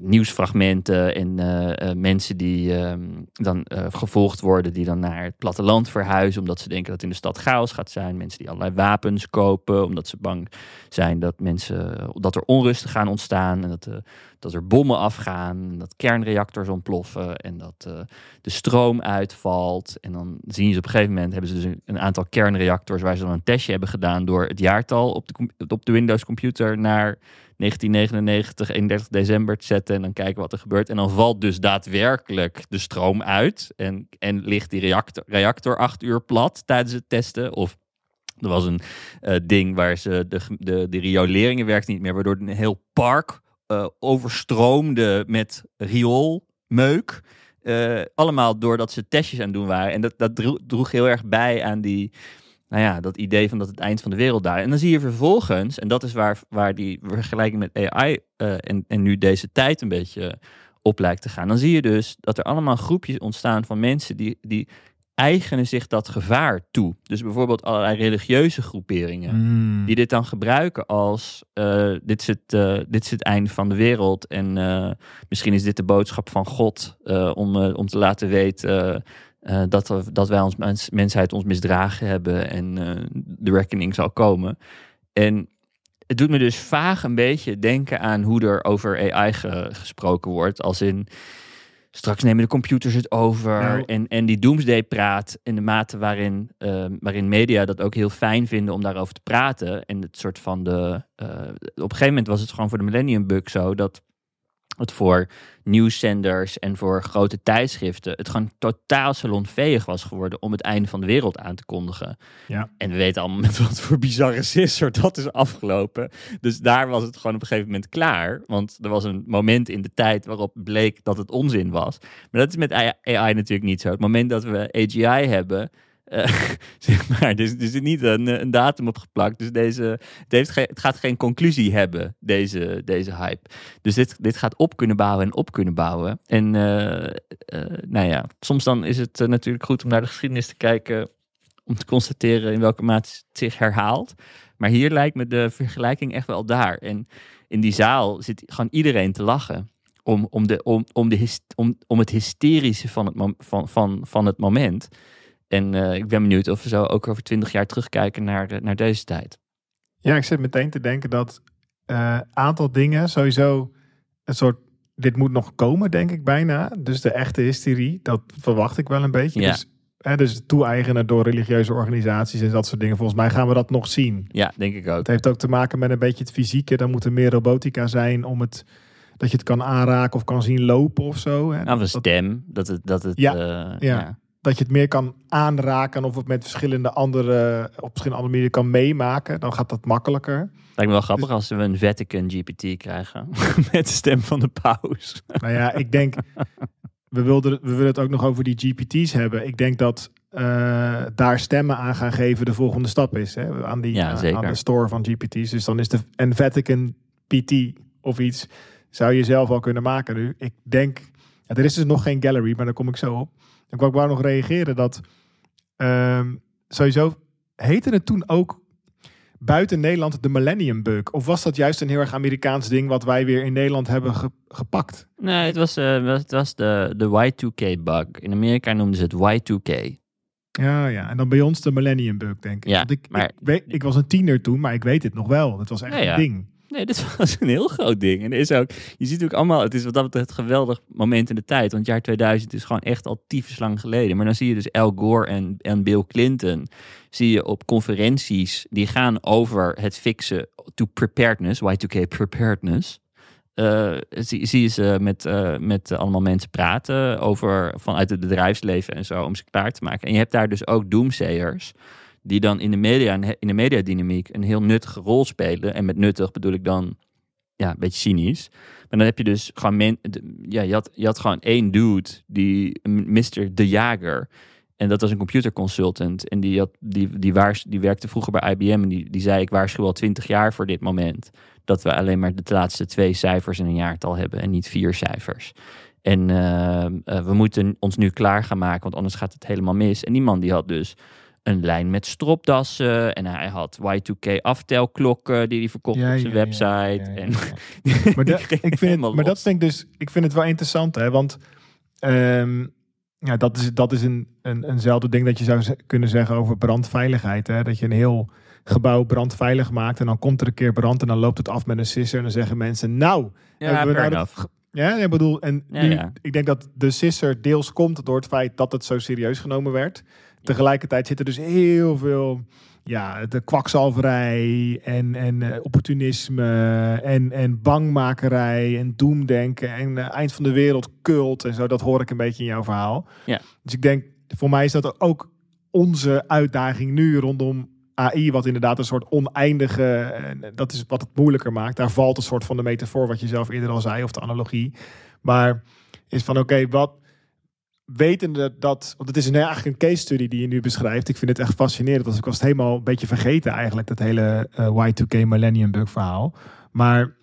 nieuwsfragmenten en eh, eh, mensen die ehm, dan eh, gevolgd worden, die dan naar het platteland verhuizen, omdat ze denken dat in de stad chaos gaat zijn. Mensen die allerlei wapens kopen, omdat ze bang zijn dat mensen dat er onrusten gaan ontstaan en dat, eh, dat er bommen afgaan, dat kernreactors ontploffen en dat eh, de stroom uitvalt. En dan zien ze op een gegeven moment hebben ze dus een, een aantal kernreactors waar ze dan een testje hebben gedaan door het jaartal op de, op de Windows computer naar 1999, 31 december te zetten en dan kijken wat er gebeurt. En dan valt dus daadwerkelijk de stroom uit en, en ligt die reactor, reactor acht uur plat tijdens het testen. Of er was een eh, ding waar ze de, de, de rioleringen werkte niet meer, waardoor een heel park eh, overstroomde met rioolmeuk. Eh, allemaal doordat ze testjes aan het doen waren. En dat, dat droeg heel erg bij aan die, nou ja, dat idee van dat het eind van de wereld daar. En dan zie je vervolgens, en dat is waar, waar die vergelijking met AI eh, en, en nu deze tijd een beetje op lijkt te gaan. Dan zie je dus dat er allemaal groepjes ontstaan van mensen die, die eigenen zich dat gevaar toe. Dus bijvoorbeeld allerlei religieuze groeperingen Mm. die dit dan gebruiken als eh, dit, is het, eh, dit is het einde van de wereld en misschien is dit de boodschap van God om, om te laten weten eh, dat, we- dat wij als mens, mensheid ons misdragen hebben en eh, de reckoning zal komen. En het doet me dus vaag een beetje denken aan hoe er over AI ge- gesproken wordt, als in straks nemen de computers het over. Nou. en, en die doomsday praat in de mate waarin, eh, waarin media dat ook heel fijn vinden om daarover te praten. En het soort van de. op een gegeven moment was het gewoon voor de Millennium Bug zo dat het voor nieuwszenders en voor grote tijdschriften het gewoon totaal salonveeg was geworden om het einde van de wereld aan te kondigen. Ja. En we weten allemaal <laughs> met wat voor bizarre sisser dat is afgelopen. Dus daar was het gewoon op een gegeven moment klaar. Want er was een moment in de tijd waarop bleek dat het onzin was. Maar dat is met AI AI natuurlijk niet zo. Het moment dat we AGI hebben, eh, <laughs> maar, er is, er zit niet een, een datum op geplakt. Dus deze, het, heeft het gaat geen conclusie hebben, deze, deze hype. Dus dit, dit gaat op kunnen bouwen en op kunnen bouwen. En eh, eh, nou ja, soms dan is het natuurlijk goed om naar de geschiedenis te kijken. Om te constateren in welke mate het zich herhaalt. Maar hier lijkt me de vergelijking echt wel daar. En in die zaal zit gewoon iedereen te lachen. Om, om, de, om, om, de om, om het hysterische van het, van, van, van het moment. En eh, ik ben benieuwd of we zo ook over twintig jaar terugkijken naar, eh, naar deze tijd. Ja, ik zit meteen te denken dat een aantal dingen sowieso een soort. Dit moet nog komen, denk ik bijna. Dus de echte hysterie, dat verwacht ik wel een beetje. Ja. Dus, hè, dus toe-eigenen door religieuze organisaties en dat soort dingen. Volgens mij gaan we dat nog zien. Ja, denk ik ook. Het heeft ook te maken met een beetje het fysieke. Dan moet er meer robotica zijn om het. Dat je het kan aanraken of kan zien lopen of zo. Hè. Nou, een Dat- stem, dat het... Dat het Ja, eh, ja. Dat je het meer kan aanraken of het met verschillende andere, op verschillende andere manieren kan meemaken, dan gaat dat makkelijker. Lijkt me wel grappig als we een Vatican GPT krijgen. <laughs> Met de stem van de paus. Nou ja, ik denk, we, wilden, we willen het ook nog over die GPT's hebben. Ik denk dat eh, daar stemmen aan gaan geven de volgende stap is. Hè? Aan, die, Ja, aan de store van GPT's. Dus dan is de en Vatican PT of iets, zou je zelf al kunnen maken nu. Ik denk, ja, er is dus nog geen gallery, maar daar kom ik zo op. Ik wou, ik wou nog reageren dat ehm, sowieso heette het toen ook buiten Nederland de Millennium Bug? Of was dat juist een heel erg Amerikaans ding wat wij weer in Nederland hebben ge- gepakt? Nee, het was, eh, het was de, de Y2K-bug. In Amerika noemden ze het Y2K. Ja, ja. En dan bij ons de Millennium Bug, denk ik. Ja, Want ik, maar- ik, weet, ik was een tiener toen, maar ik weet het nog wel. Het was echt Ja, ja. een ding. Nee, dit <laughs> was een heel groot ding. En er is ook, je ziet ook allemaal, het is wat dat betreft geweldig moment in de tijd. Want het jaar 2000 is gewoon echt al tyfus lang geleden. Maar dan zie je dus Al Gore en, en Bill Clinton, zie je op conferenties, die gaan over het fixen to preparedness, Y2K preparedness. Uh, zie, zie je ze met, uh, met allemaal mensen praten over vanuit het bedrijfsleven en zo om ze klaar te maken. En je hebt daar dus ook doomsayers die dan in de media in de mediadynamiek een heel nuttige rol spelen. En met nuttig bedoel ik dan ja, een beetje cynisch. Maar dan heb je dus gewoon ja, je had, je had gewoon één dude die Mr. De Jager en dat was een computerconsultant. En die, had, die, die, waars, die werkte vroeger bij IBM. En die, die zei: Ik waarschuw al twintig jaar voor dit moment. Dat we alleen maar de laatste twee cijfers in een jaartal hebben. En niet vier cijfers. En uh, uh, we moeten ons nu klaar gaan maken, want anders gaat het helemaal mis. En die man die had dus een lijn met stropdassen. En hij had Y2K aftelklokken die hij verkocht Ja, op zijn ja, website. ja, En. <laughs> Maar, da- ik vind het, maar dat denk ik dus, ik vind het wel interessant, hè? Want ehm, ja, dat is, dat is een, een, eenzelfde ding dat je zou kunnen zeggen over brandveiligheid. Hè? Dat je een heel gebouw brandveilig maakt en dan komt er een keer brand en dan loopt het af met een sisser en dan zeggen mensen, nou, ja, hebben we fair nou dat- ja, ik bedoel, en nu, ik denk dat de sisser deels komt door het feit dat het zo serieus genomen werd. Tegelijkertijd zit er dus heel veel, ja, de kwakzalverij en, en eh, opportunisme en, en bangmakerij en doemdenken en eh, eind van de wereld cult en zo. Dat hoor ik een beetje in jouw verhaal. Ja. Dus ik denk, voor mij is dat ook onze uitdaging nu rondom AI, wat inderdaad een soort oneindige, en dat is wat het moeilijker maakt. Daar valt een soort van de metafoor, wat je zelf eerder al zei, of de analogie. Maar is van, oké, wat wetende dat, want het is een, eigenlijk een case study die je nu beschrijft. Ik vind het echt fascinerend, want ik was het helemaal een beetje vergeten eigenlijk, dat hele eh, Y2K Millennium Bug verhaal. Maar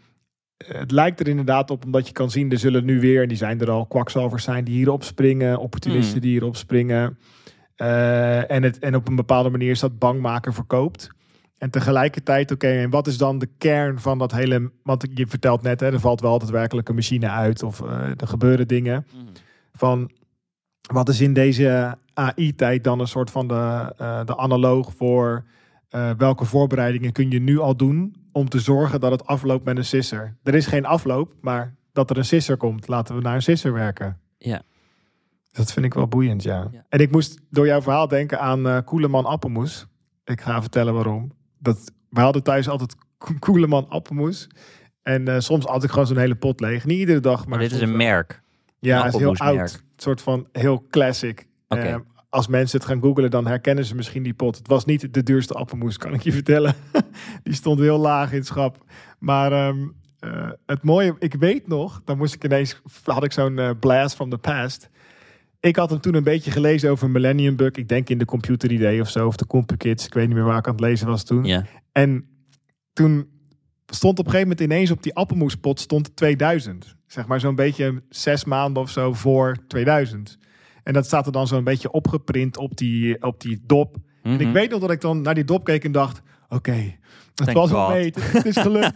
eh, het lijkt er inderdaad op, omdat je kan zien, er zullen nu weer, en die zijn er al, kwakzalvers zijn die hierop springen, opportunisten Mm. die hierop springen. Eh, en, het, en op een bepaalde manier is dat bangmaker verkoopt. En tegelijkertijd, oké, en wat is dan de kern van dat hele... Want je vertelt net, hè, er valt wel altijd werkelijk een machine uit of er gebeuren dingen. Mhm. Van, wat is in deze AI-tijd dan een soort van de, eh, de analoog voor... eh, welke voorbereidingen kun je nu al doen om te zorgen dat het afloopt met een sisser? Er is geen afloop, maar dat er een sisser komt. Laten we naar een sisser werken. Ja. Dat vind ik wel boeiend, ja. Ja. En ik moest door jouw verhaal denken aan eh Koeleman Appelmoes. Ik ga vertellen waarom. Dat, we hadden thuis altijd Ko- Koeleman Appelmoes. En eh, soms had ik gewoon zo'n hele pot leeg. Niet iedere dag, maar Maar dit is een merk. Ja, het is heel oud. Een soort van heel classic. Oké. Eh, als mensen het gaan googlen, dan herkennen ze misschien die pot. Het was niet de duurste appelmoes, kan ik je <laughs> vertellen. die stond heel laag in het schap. Maar ehm, eh, het mooie, ik weet nog, dan moest ik ineens, had ik zo'n eh, blast from the past. Ik had hem toen een beetje gelezen over Millennium Bug. Ik denk in de Computer Idee of zo, of de CompuKids. Ik weet niet meer waar ik aan het lezen was toen. En toen stond op een gegeven moment ineens op die appelmoespot stond 2000. Zeg maar zo'n beetje zes maanden of zo voor 2000. En dat staat er dan zo'n beetje opgeprint op die, op die dop. En ik Mhm. weet nog dat ik dan naar die dop keek en dacht... Oké, het Thank was God. mee. Het, het is gelukt.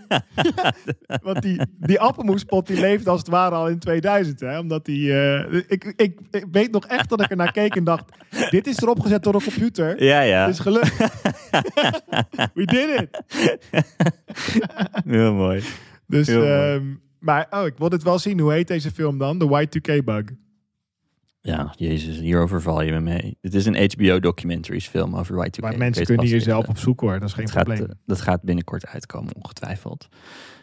<laughs> Want die, die appelmoespot die leeft als het ware al in 2000. Hè? Omdat die... eh, ik, ik, ik weet nog echt dat ik er naar keek en dacht... Dit is erop gezet door een computer. Ja, ja. Het is gelukt. <laughs> We did it. Heel mooi. Dus, Heel mooi. Maar oh, ik wil dit wel zien. Hoe heet deze film dan? De Y2K Bug. Ja, jezus, hierover val je me mee. Het is een HBO-documentaries film over Y2K. Maar mensen kunnen hier zelf niet, op zoeken hoor. Dat is geen eh, gaat, probleem. eh, dat gaat binnenkort uitkomen, ongetwijfeld.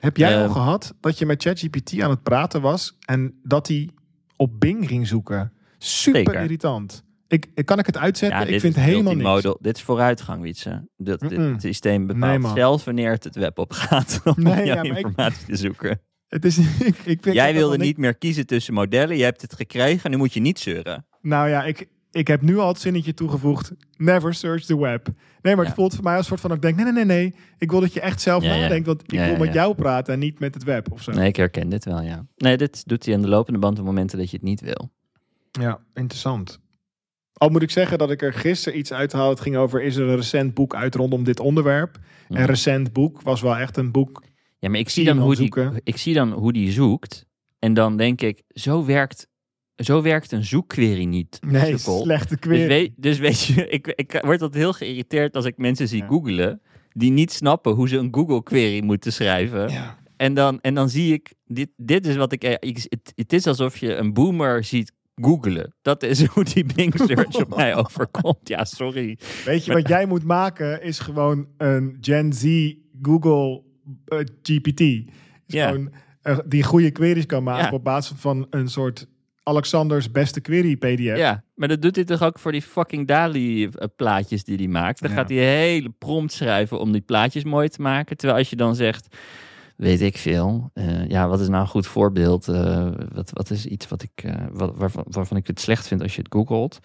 Heb jij al ehm, gehad dat je met ChatGPT aan het praten was en dat hij op Bing ging zoeken? Super Zeker. irritant. Ik, kan ik het uitzetten? Ja, ik vind helemaal niks. Dit is vooruitgang, Wietse. Dat, dit, systeem bepaalt Nee, zelf wanneer het het web op gaat <laughs> om Nee, jouw ja, maar ik- informatie te zoeken. Het is, ik, <laughs> ik vind Jij wilde niet meer kiezen tussen modellen. Je hebt het gekregen, nu moet je niet zeuren. Nou ja, ik, ik heb nu al het zinnetje toegevoegd. Never search the web. Nee, maar het Ja. voelt voor mij als een soort van... dat Ik denk, nee, nee, nee, nee. Ik wil dat je echt zelf Ja, nadenkt. Want ik Ja, wil met jou praten en niet met het web of zo. Nee, ik herken dit wel, ja. Nee, dit doet hij aan de lopende band op momenten dat je het niet wil. Ja, interessant. Al moet ik zeggen dat ik er gisteren iets uithaal. Het ging over, is er een recent boek uit rondom dit onderwerp? Een recent boek was wel echt een boek. Ja, maar ik Zie dan hoe die, ik zie dan hoe die zoekt. En dan denk ik, zo werkt, zo werkt een zoekquery niet. Nee, slechte Dus query. weet, dus weet je, <laughs> ik, ik word altijd heel geïrriteerd als ik mensen zie Ja. googelen. die niet snappen hoe ze een Google query moeten schrijven. Ja. En, dan, en dan zie ik, dit, dit is wat ik, ik het, het is alsof je een boomer ziet googelen. Dat is <laughs> hoe die Bing search op mij <laughs> overkomt. Ja, sorry. Weet je, wat jij moet maken is gewoon een Gen Z Google GPT. Is Ja. Gewoon, eh, die goede queries kan maken op basis van een soort Alexanders beste query PDF. Ja, maar dat doet hij toch ook voor die fucking Dali eh, plaatjes die hij maakt. Dan Ja. gaat hij hele prompt schrijven om die plaatjes mooi te maken. Terwijl als je dan zegt, weet ik veel. eh, ja, wat is nou een goed voorbeeld? Eh, wat, wat is iets wat ik, eh, wat, waarvan, waarvan ik het slecht vind als je het googelt?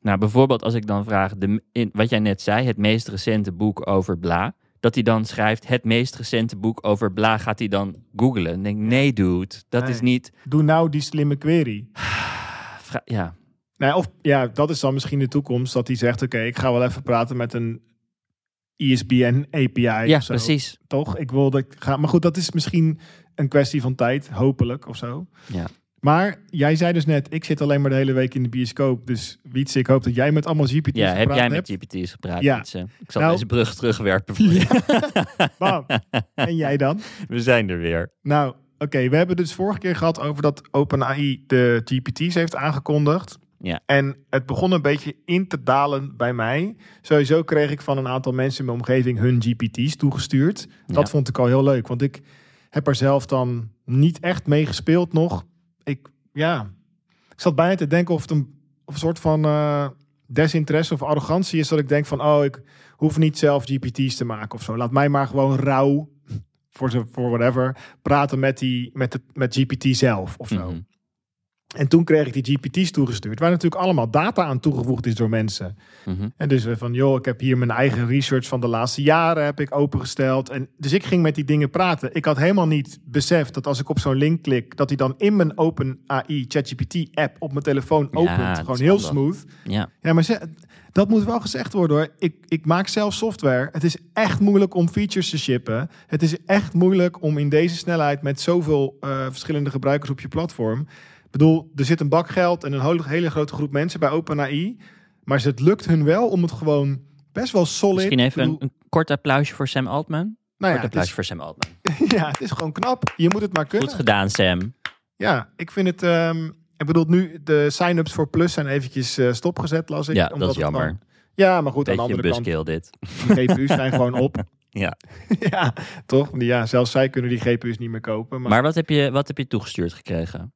Nou, bijvoorbeeld als ik dan vraag, de, in, wat jij net zei, het meest recente boek over bla. Dat hij dan schrijft, het meest recente boek over bla, gaat hij dan googlen. Denk nee dude, dat is Nee. niet... Doe nou die slimme query. <sighs> Ja, Nou, of ja, dat is dan misschien de toekomst. Dat hij zegt, oké, ik ga wel even praten met een E ESPN API. ja of zo. precies. Toch? Ik wil dat ik ga. Maar goed, dat is misschien een kwestie van tijd, hopelijk of zo. Ja. Maar jij zei dus net, ik zit alleen maar de hele week in de bioscoop. Dus Wietse, ik hoop dat jij met allemaal GPT's Ja, heb jij hebt. met GPT's gepraat? Ja. Wietse? Ik zal Nou- deze brug terugwerpen voor <laughs> je. Bam. en jij dan? We zijn er weer. Nou, oké, we hebben dus vorige keer gehad over dat OpenAI de GPT's heeft aangekondigd. Ja. En het begon een beetje in te dalen bij mij. Sowieso kreeg ik van een aantal mensen in mijn omgeving hun GPT's toegestuurd. Dat Ja. vond ik al heel leuk, want ik heb er zelf dan niet echt mee gespeeld nog. Ik, ja, ik zat bijna te denken of het een, of een soort van eh, desinteresse of arrogantie is. Dat ik denk van, oh, ik hoef niet zelf GPT's te maken of zo. Laat mij maar gewoon rauw, <laughs> voor, voor whatever, praten met, die, met, de, met GPT zelf of zo. Mhm. En toen kreeg ik die GPT's toegestuurd, waar natuurlijk allemaal data aan toegevoegd is door mensen. Mhm. En dus van, joh, ik heb hier mijn eigen research van de laatste jaren heb ik opengesteld. En dus ik ging met die dingen praten. Ik had helemaal niet beseft dat als ik op zo'n link klik, dat hij dan in mijn OpenAI ChatGPT app op mijn telefoon opent. Gewoon heel smooth. Ja. Ja, maar ze- dat moet wel gezegd worden hoor. Ik, ik maak zelf software. Het is echt moeilijk om features te shippen. Het is echt moeilijk om in deze snelheid met zoveel eh, verschillende gebruikers op je platform. Ik bedoel, er zit een bak geld en een hele, grote groep mensen bij OpenAI. Maar het lukt hun wel om het gewoon best wel solid. Misschien even een, kort applausje voor Sam Altman. nou kort ja, het applausje is, voor Sam Altman. <laughs> ja, het is gewoon knap. Je moet het maar kunnen. Goed gedaan, Sam. Ja, ik vind het. ehm, ik bedoel, nu de sign-ups voor Plus zijn eventjes eh, stopgezet, las ik. Ja, omdat dat is jammer. ja, maar goed, aan de Beetje andere kant. dit. Die GPU's zijn gewoon op. <laughs> Ja. <laughs> ja, toch? Ja, zelfs zij kunnen die GPU's niet meer kopen. Maar, Maar wat heb je, wat heb je toegestuurd gekregen?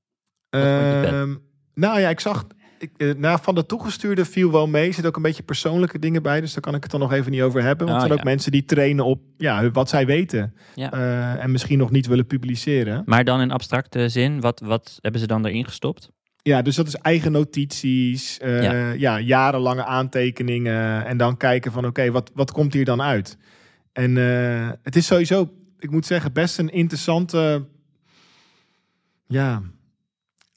Nou ja, ik zag. Ik, eh, nou, van de toegestuurde viel wel mee. Er zitten ook een beetje persoonlijke dingen bij. Dus daar kan ik het dan nog even niet over hebben. Want Oh, er zijn ja. ook mensen die trainen op ja, wat zij weten. Ja. Eh, en misschien nog niet willen publiceren. Maar dan in abstracte zin, wat, wat hebben ze dan erin gestopt? Ja, dus dat is eigen notities. eh, Ja. ja. jarenlange aantekeningen. En dan kijken van oké, wat, wat komt hier dan uit? En het is sowieso, ik moet zeggen, best een interessante. Ja,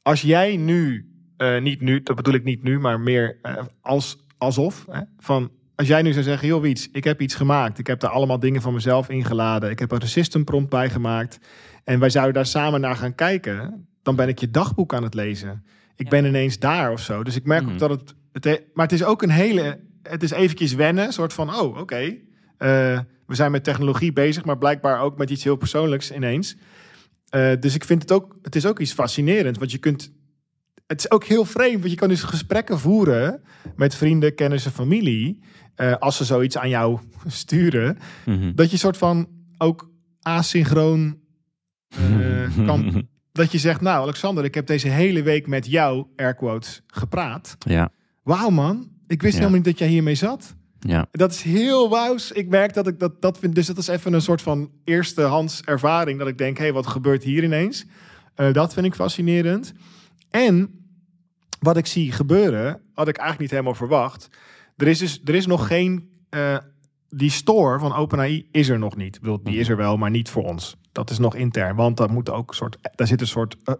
als jij nu, eh, niet nu, dat bedoel ik niet nu, maar meer eh, als, alsof. Hè, van als jij nu zou zeggen, joh Wiets, ik heb iets gemaakt. Ik heb daar allemaal dingen van mezelf ingeladen. Ik heb er een system prompt bij gemaakt. En wij zouden daar samen naar gaan kijken. Dan ben ik je dagboek aan het lezen. Ik Ja. ben ineens daar of zo. Dus ik merk Mhm. ook dat het, het... he- Maar het is ook een hele... Het is eventjes wennen. soort van, oh, oké. eh, we zijn met technologie bezig, maar blijkbaar ook met iets heel persoonlijks ineens. Eh, dus ik vind het ook... Het is ook iets fascinerends. Want je kunt... Het is ook heel vreemd, want je kan dus gesprekken voeren met vrienden, kennissen, familie. eh, als ze zoiets aan jou <laughs> sturen. Mhm. Dat je soort van ook asynchroon eh, kan. <laughs> Dat je zegt, nou Alexander, ik heb deze hele week met jou, air quotes, gepraat. Ja, Wauw man, ik wist Ja. helemaal niet dat jij hiermee zat. Ja. Dat is heel wauws. Ik merk dat ik dat, dat vind. Dus dat is even een soort van eerstehands ervaring. Dat ik denk, hé, hey, wat gebeurt hier ineens? Eh, dat vind ik fascinerend. En wat ik zie gebeuren, had ik eigenlijk niet helemaal verwacht. Er is dus er is nog geen. eh, die store van OpenAI is er nog niet. Ik bedoel, die is er wel, maar niet voor ons. Dat is nog intern, want dat moet ook een soort, daar zit een soort eh,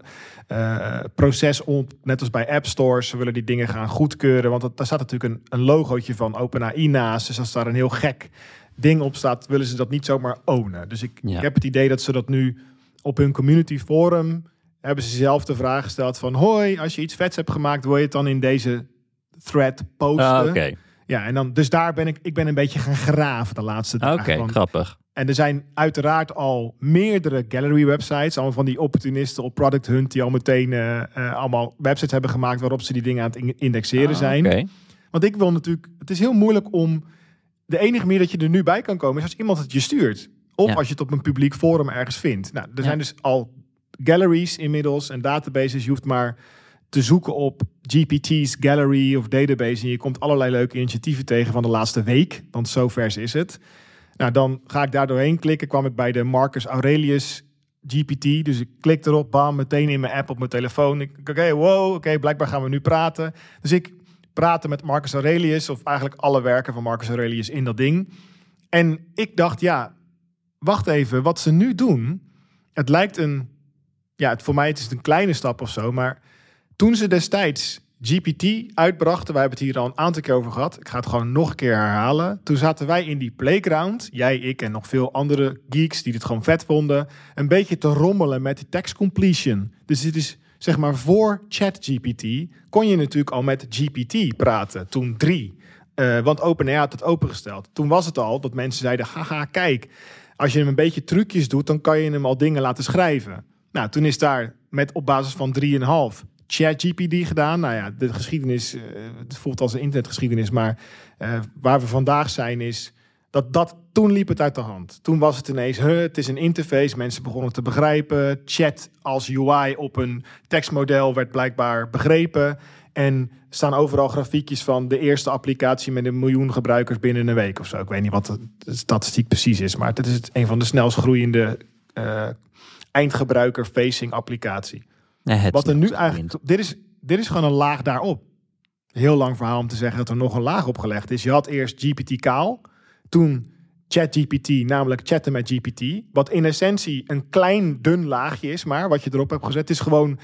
eh, proces op, net als bij app stores. Ze willen die dingen gaan goedkeuren, want dat, daar staat natuurlijk een, een logootje van OpenAI naast. Dus als daar een heel gek ding op staat, willen ze dat niet zomaar ownen. Dus ik, Ja. ik heb het idee dat ze dat nu op hun community forum hebben ze zelf de vraag gesteld van hoi, als je iets vets hebt gemaakt, wil je het dan in deze thread posten? Ah, Oké. Ja, en dan, dus daar ben ik, ik ben een beetje gaan graven de laatste Oké, dagen. Want- grappig. En er zijn uiteraard al meerdere gallery websites, allemaal van die opportunisten op Product Hunt, die al meteen eh, eh, allemaal websites hebben gemaakt waarop ze die dingen aan het in- indexeren Ah, zijn. oké. Want ik wil natuurlijk, het is heel moeilijk om, de enige manier dat je er nu bij kan komen is als iemand het je stuurt. Of Ja. als je het op een publiek forum ergens vindt. Nou, er Ja. zijn dus al galleries inmiddels en databases. Je hoeft maar te zoeken op GPT's gallery of database. En je komt allerlei leuke initiatieven tegen van de laatste week. Want zo vers is het. Nou, dan ga ik daar doorheen klikken. Kwam ik bij de Marcus Aurelius GPT. Dus ik klik erop, bam, meteen in mijn app op mijn telefoon. Oké, wow, oké, blijkbaar gaan we nu praten. Dus ik praatte met Marcus Aurelius, of eigenlijk alle werken van Marcus Aurelius in dat ding. En ik dacht, ja, wacht even, wat ze nu doen, het lijkt een, ja, het, voor mij het is het een kleine stap of zo, maar toen ze destijds GPT uitbrachten, wij hebben het hier al een aantal keer over gehad, ik ga het gewoon nog een keer herhalen. Toen zaten wij in die playground, jij, ik en nog veel andere geeks die het gewoon vet vonden, een beetje te rommelen met die text completion. Dus dit is zeg maar voor ChatGPT kon je natuurlijk al met GPT praten, toen drie. Eh, want OpenAI had het opengesteld. Toen was het al dat mensen zeiden, haha, kijk, als je hem een beetje trucjes doet, dan kan je hem al dingen laten schrijven. Nou, toen is daar met op basis van 3,5 ChatGPT gedaan. Nou ja, de geschiedenis, eh, het voelt als een internetgeschiedenis, maar eh, waar we vandaag zijn is dat dat toen liep het uit de hand. Toen was het ineens, huh, het is een interface, mensen begonnen te begrijpen. Chat als UI op een tekstmodel werd blijkbaar begrepen. En staan overal grafiekjes van de eerste applicatie met een miljoen gebruikers binnen een week of zo. Ik weet niet wat de statistiek precies is, maar het is een van de snelst groeiende eh, eindgebruiker-facing applicatie. Nee, het Wat er nu eigenlijk. Dit is, dit is gewoon een laag daarop. Heel lang verhaal om te zeggen dat er nog een laag opgelegd is. Je had eerst GPT kaal. Toen ChatGPT, namelijk chatten met GPT. Wat in essentie een klein, dun laagje is, maar wat je erop hebt gezet is gewoon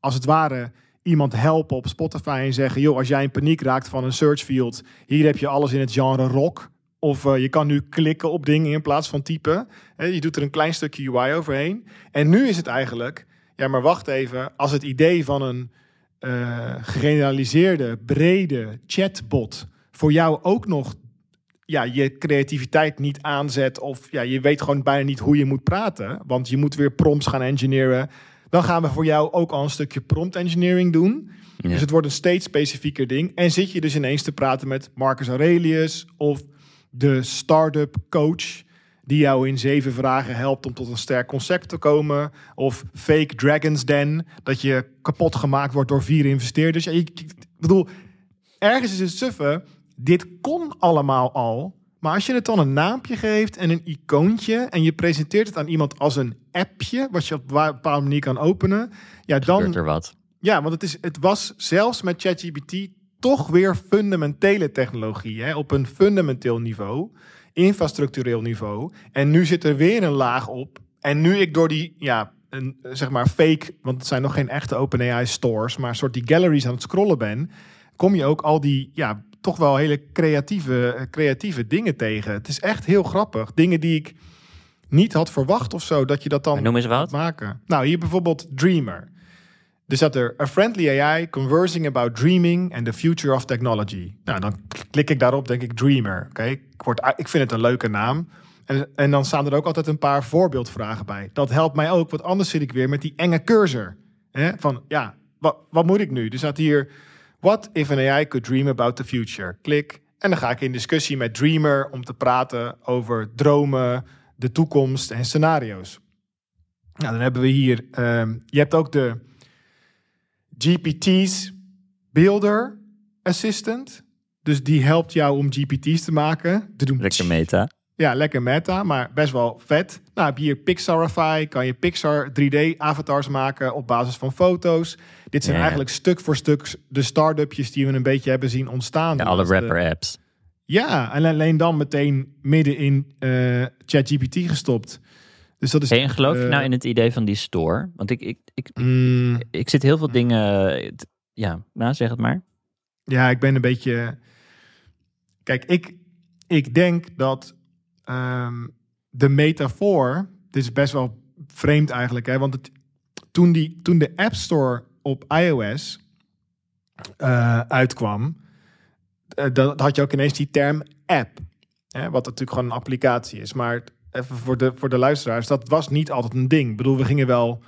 als het ware iemand helpen op Spotify en zeggen: joh, als jij in paniek raakt van een search field, hier heb je alles in het genre rock. Of eh, je kan nu klikken op dingen in plaats van typen. Je doet er een klein stukje UI overheen. En nu is het eigenlijk, ja, maar wacht even, als het idee van een eh, gegeneraliseerde, brede chatbot voor jou ook nog ja, je creativiteit niet aanzet of ja, je weet gewoon bijna niet hoe je moet praten, want je moet weer prompts gaan engineeren, dan gaan we voor jou ook al een stukje prompt engineering doen. Ja. Dus het wordt een steeds specifieker ding. En zit je dus ineens te praten met Marcus Aurelius of de start-up coach die jou in zeven vragen helpt om tot een sterk concept te komen. Of fake Dragons Den, dat je kapot gemaakt wordt door vier investeerders. Ja, ik bedoel, ergens is het suffe. Dit kon allemaal al. Maar als je het dan een naampje geeft en een icoontje... en je presenteert het aan iemand als een appje... wat je op een bepaalde manier kan openen... ja, dan, Gebeurt er wat. ja, want het, is, het was zelfs met ChatGPT toch weer fundamentele technologie. Hè? Op een fundamenteel niveau, infrastructureel niveau. En nu zit er weer een laag op. En nu ik door die, ja, een, zeg maar fake, want het zijn nog geen echte OpenAI stores, maar een soort die galleries aan het scrollen ben, kom je ook al die, ja, toch wel hele creatieve, creatieve dingen tegen. Het is echt heel grappig. Dingen die ik niet had verwacht of zo, dat je dat dan noem eens wat. maken. Nou, hier bijvoorbeeld Dreamer. Er zat er a friendly AI conversing about dreaming and the future of technology. Nou, dan klik ik daarop, denk ik Dreamer. Oké, ik, word- ik vind het een leuke naam. En, en dan staan er ook altijd een paar voorbeeldvragen bij. Dat helpt mij ook, want anders zit ik weer met die enge cursor. Hè? Van ja, wat, wat moet ik nu? Er staat hier, what if an AI could dream about the future? Klik. En dan ga ik in discussie met Dreamer om te praten over dromen, de toekomst en scenario's. Nou, dan hebben we hier, ehm, je hebt ook de GPT's Builder Assistant. Dus die helpt jou om GPT's te maken. Te doen Lekker meta. ja, lekker meta, maar best wel vet. Nou, heb je hier Pixarify, kan je Pixar 3D-avatars maken op basis van foto's. Dit zijn Ja. eigenlijk stuk voor stuk de start-upjes die we een beetje hebben zien ontstaan. Ja, alle rapper-apps. Ja, en alleen dan meteen midden in eh, ChatGPT gestopt. Dus dat is. Hey, en geloof je eh, nou in het idee van die store? Want ik, ik, ik, mm, ik zit heel veel dingen... eh, Ja, nou zeg het maar. Ja, ik ben een beetje. Kijk, ik, ik denk dat ehm, de metafoor. Dit is best wel vreemd eigenlijk, hè? Want het, toen, die, toen de App Store op iOS eh, uitkwam. eh, dan had je ook ineens die term app. Hè, wat natuurlijk gewoon een applicatie is. Maar even voor de, voor de luisteraars, dat was niet altijd een ding. Ik bedoel, we gingen wel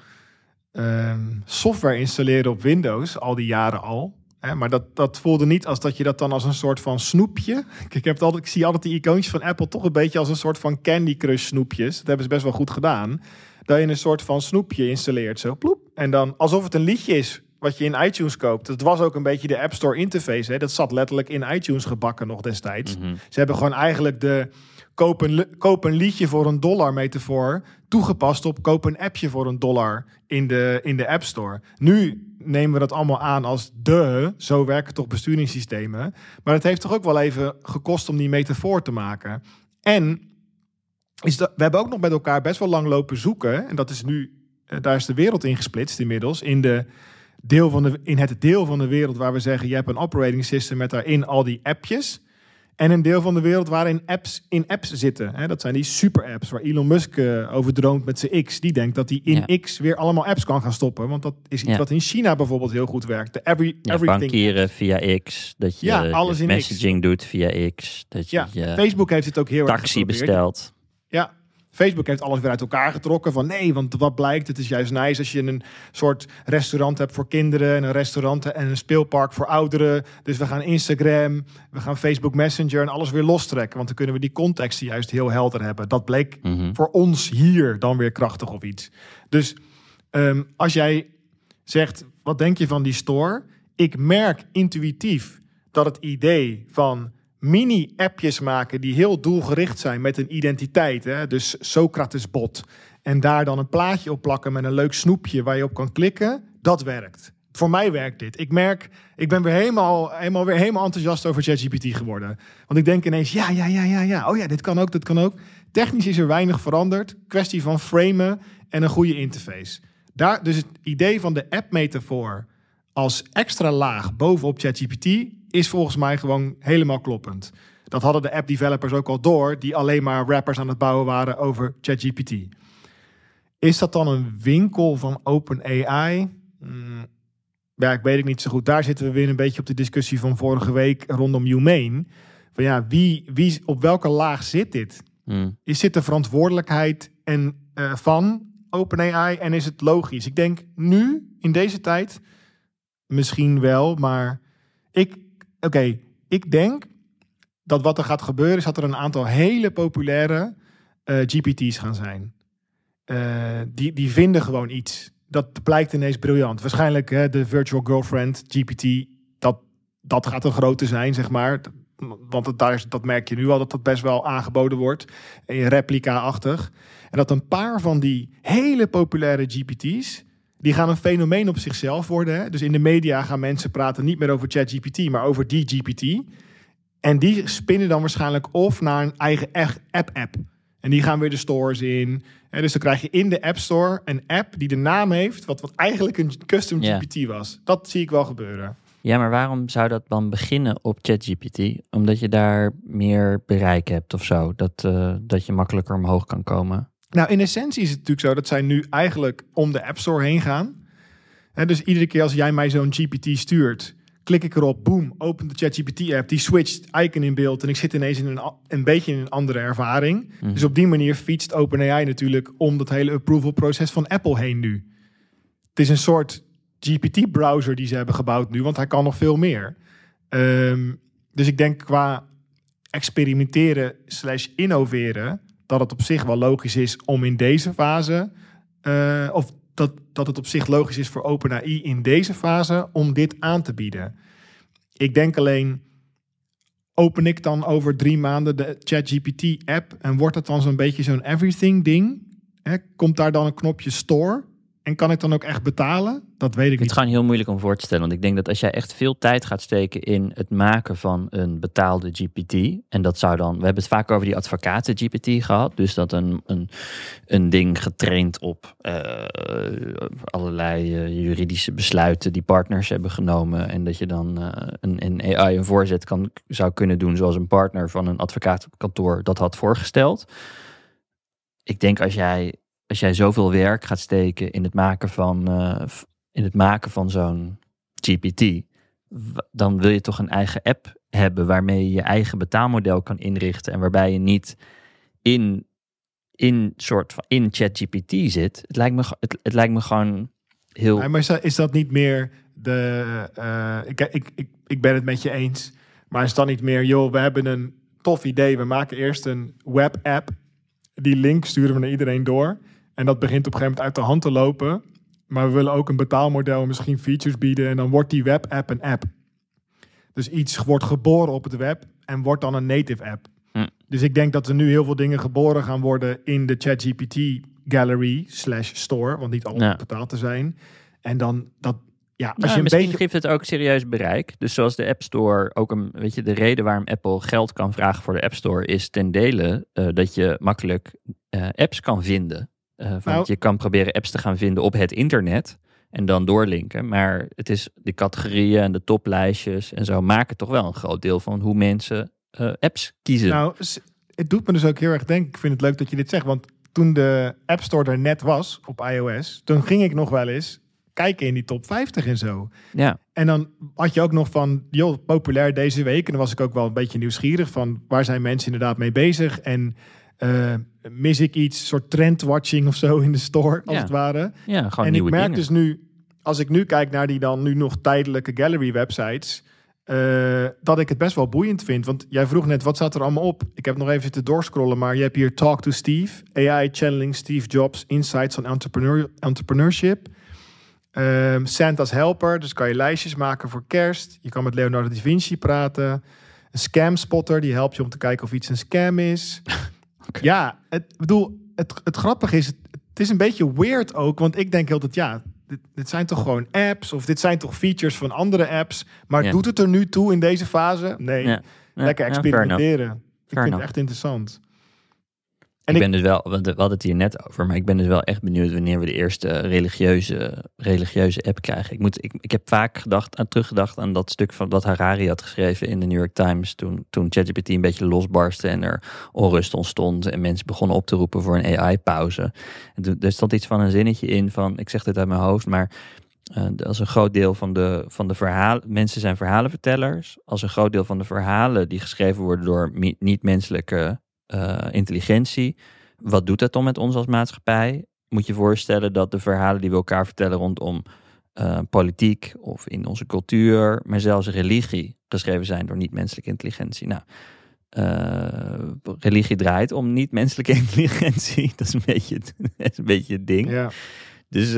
ehm, software installeren op Windows al die jaren al. Hè, maar dat, dat voelde niet als dat je dat dan als een soort van snoepje. <laughs> Ik, heb altijd, ik zie altijd die icoontjes van Apple toch een beetje als een soort van Candy Crush snoepjes. Dat hebben ze best wel goed gedaan. Dat je een soort van snoepje installeert, zo ploep. En dan alsof het een liedje is wat je in iTunes koopt. Dat was ook een beetje de App Store interface. Hè? Dat zat letterlijk in iTunes gebakken nog destijds. Mhm. Ze hebben gewoon eigenlijk de koop een, een liedje voor een dollar metafoor toegepast op koop een appje voor een dollar in de, in de App Store. Nu nemen we dat allemaal aan als de, zo werken toch besturingssystemen. Maar het heeft toch ook wel even gekost om die metafoor te maken. En is dat, we hebben ook nog met elkaar best wel lang lopen zoeken. En dat is nu, eh, daar is de wereld in gesplitst inmiddels. In, de deel van de, in het deel van de wereld waar we zeggen, je hebt een operating system met daarin al die appjes. En een deel van de wereld waarin apps in apps zitten. Hè, dat zijn die super apps waar Elon Musk eh, over droomt met zijn X. Die denkt dat hij in Ja. X weer allemaal apps kan gaan stoppen. Want dat is iets Ja. wat in China bijvoorbeeld heel goed werkt. De every, Ja, everything. bankieren via X. Dat je, Ja, je alles in X. messaging doet via X. Dat je Ja, je Facebook heeft het ook heel erg taxi bestelt. Ja, Facebook heeft alles weer uit elkaar getrokken. Van nee, want wat blijkt, het is juist nice als je een soort restaurant hebt voor kinderen. En een restaurant en een speelpark voor ouderen. Dus we gaan Instagram, we gaan Facebook Messenger en alles weer lostrekken. Want dan kunnen we die contexten juist heel helder hebben. Dat bleek Mhm. voor ons hier dan weer krachtig of iets. Dus ehm, als jij zegt, wat denk je van die store? Ik merk intuïtief dat het idee van mini-appjes maken die heel doelgericht zijn met een identiteit, hè? dus Socrates bot, en daar dan een plaatje op plakken met een leuk snoepje waar je op kan klikken, dat werkt. Voor mij werkt dit. Ik merk, ik ben weer helemaal, helemaal, weer helemaal enthousiast over ChatGPT geworden. Want ik denk ineens, ja, ja, ja, ja, ja. Oh ja, dit kan ook, dit kan ook. Technisch is er weinig veranderd. Kwestie van framen en een goede interface. Daar, dus het idee van de app-metafoor als extra laag bovenop ChatGPT is volgens mij gewoon helemaal kloppend. Dat hadden de app-developers ook al door, die alleen maar rappers aan het bouwen waren over ChatGPT. Is dat dan een winkel van OpenAI? Hmm, ja, ik weet het niet zo goed. Daar zitten we weer een beetje op de discussie van vorige week rondom Humane. Van ja, wie, wie, op welke laag zit dit? Mm. Is dit de verantwoordelijkheid en, eh, van OpenAI en is het logisch? Ik denk nu, in deze tijd, misschien wel, maar ik, oké, ik denk dat wat er gaat gebeuren is dat er een aantal hele populaire eh, GPT's gaan zijn. Eh, die, die vinden gewoon iets. Dat blijkt ineens briljant. Waarschijnlijk hè, de virtual girlfriend, GPT, dat, dat gaat een grote zijn, zeg maar. Want het, daar is, dat merk je nu al, dat dat best wel aangeboden wordt. In replica-achtig. En dat een paar van die hele populaire GPT's... die gaan een fenomeen op zichzelf worden. Hè? Dus in de media gaan mensen praten niet meer over ChatGPT... maar over die GPT. En die spinnen dan waarschijnlijk of naar een eigen echt app-app. En die gaan weer de stores in. En dus dan krijg je in de App Store een app die de naam heeft... wat, wat eigenlijk een custom. GPT was. Dat zie ik wel gebeuren. Ja, maar waarom zou dat dan beginnen op ChatGPT? Omdat je daar meer bereik hebt of zo. Dat, eh, dat je makkelijker omhoog kan komen. Nou, in essentie is het natuurlijk zo dat zij nu eigenlijk om de App Store heen gaan. En dus iedere keer als jij mij zo'n GPT stuurt, klik ik erop, boom, open de ChatGPT-app, die switcht icon in beeld en ik zit ineens in een, een beetje in een andere ervaring. Mhm. Dus op die manier fietst OpenAI natuurlijk om dat hele approval-proces van Apple heen nu. Het is een soort GPT-browser die ze hebben gebouwd nu, want hij kan nog veel meer. Ehm, dus ik denk qua experimenteren slash innoveren, dat het op zich wel logisch is om in deze fase, eh, of dat, dat het op zich logisch is voor OpenAI in deze fase om dit aan te bieden. Ik denk alleen, open ik dan over drie maanden de ChatGPT-app en wordt het dan zo'n beetje zo'n everything-ding? Komt daar dan een knopje store? En kan ik dan ook echt betalen? Dat weet ik Het is niet. gewoon heel moeilijk om voor te stellen. Want ik denk dat als jij echt veel tijd gaat steken in het maken van een betaalde GPT. En dat zou dan. We hebben het vaak over die advocaten GPT gehad. Dus dat een, een, een ding getraind op eh, allerlei eh, juridische besluiten die partners hebben genomen. En dat je dan eh, een, een AI een voorzet kan, zou kunnen doen zoals een partner van een advocatenkantoor dat had voorgesteld. Ik denk als jij, als jij zoveel werk gaat steken in het maken van, eh, in het maken van zo'n GPT, dan wil je toch een eigen app hebben waarmee je je eigen betaalmodel kan inrichten en waarbij je niet in, in soort van in ChatGPT zit. Het lijkt me, het, het lijkt me gewoon heel. Maar is dat, is dat niet meer de. eh, ik, ik, ik, ik ben het met je eens. Maar is dat niet meer, joh, we hebben een tof idee. We maken eerst een web-app. Die link sturen we naar iedereen door. En dat begint op een gegeven moment uit de hand te lopen. Maar we willen ook een betaalmodel, misschien features bieden. En dan wordt die web-app een app. Dus iets wordt geboren op het web en wordt dan een native app. Hm. Dus ik denk dat er nu heel veel dingen geboren gaan worden in de ChatGPT gallery slash store. Want niet allemaal Ja. betaald te zijn. En dan dat, ja, als Nou, je een misschien beetje... geeft het ook serieus bereik. Dus zoals de App Store ook een, weet je, de reden waarom Apple geld kan vragen voor de App Store is ten dele eh, dat je makkelijk eh, apps kan vinden. Want Nou- je kan proberen apps te gaan vinden op het internet en dan doorlinken. Maar het is de categorieën en de toplijstjes en zo maken toch wel een groot deel van hoe mensen eh, apps kiezen. Nou, het doet me dus ook heel erg denken. Ik vind het leuk dat je dit zegt. Want toen de App Store er net was op iOS, toen ging ik nog wel eens kijken in die top 50 en zo. ja, En dan had je ook nog van, joh, populair deze week. En dan was ik ook wel een beetje nieuwsgierig van, waar zijn mensen inderdaad mee bezig? En eh, mis ik iets, soort trendwatching of zo in de store, als Ja. het ware. ja, gewoon en ik merk dingen. dus nu, als ik nu kijk naar die dan nu nog tijdelijke gallery websites, eh, dat ik het best wel boeiend vind. Want jij vroeg net, wat staat er allemaal op? Ik heb nog even zitten doorscrollen, maar je hebt hier Talk to Steve, AI channeling Steve Jobs, Insights on entrepreneur, Entrepreneurship. Ehm, Santa's Helper, dus kan je lijstjes maken voor kerst. Je kan met Leonardo da Vinci praten. Een scam spotter, die helpt je om te kijken of iets een scam is. <laughs> Ja, het, bedoel, het, het grappige is, het, het is een beetje weird ook. Want ik denk altijd, ja, dit, dit zijn toch gewoon apps? Of dit zijn toch features van andere apps? Maar doet het er nu toe in deze fase? Nee, lekker experimenteren. ik vind het echt interessant. En ik ik- ben dus wel, we hadden het hier net over, maar ik ben dus wel echt benieuwd wanneer we de eerste religieuze, religieuze app krijgen. Ik, moet, ik, ik heb vaak gedacht, aan, teruggedacht aan dat stuk van wat Harari had geschreven in de New York Times toen, toen ChatGPT een beetje losbarstte en er onrust ontstond en mensen begonnen op te roepen voor een AI-pauze. Er stond iets van een zinnetje in van, ik zeg dit uit mijn hoofd, maar eh, als een groot deel van de, van de verhalen, mensen zijn verhalenvertellers. Als een groot deel van de verhalen die geschreven worden door niet-menselijke eh, intelligentie. Wat doet dat dan met ons als maatschappij? Moet je voorstellen dat de verhalen die we elkaar vertellen rondom eh, politiek of in onze cultuur, maar zelfs religie, geschreven zijn door niet-menselijke intelligentie. Nou, eh, religie draait om niet-menselijke <laughs> intelligentie. Dat is een beetje, het- <laughs> is een beetje het ding. Ja. Dus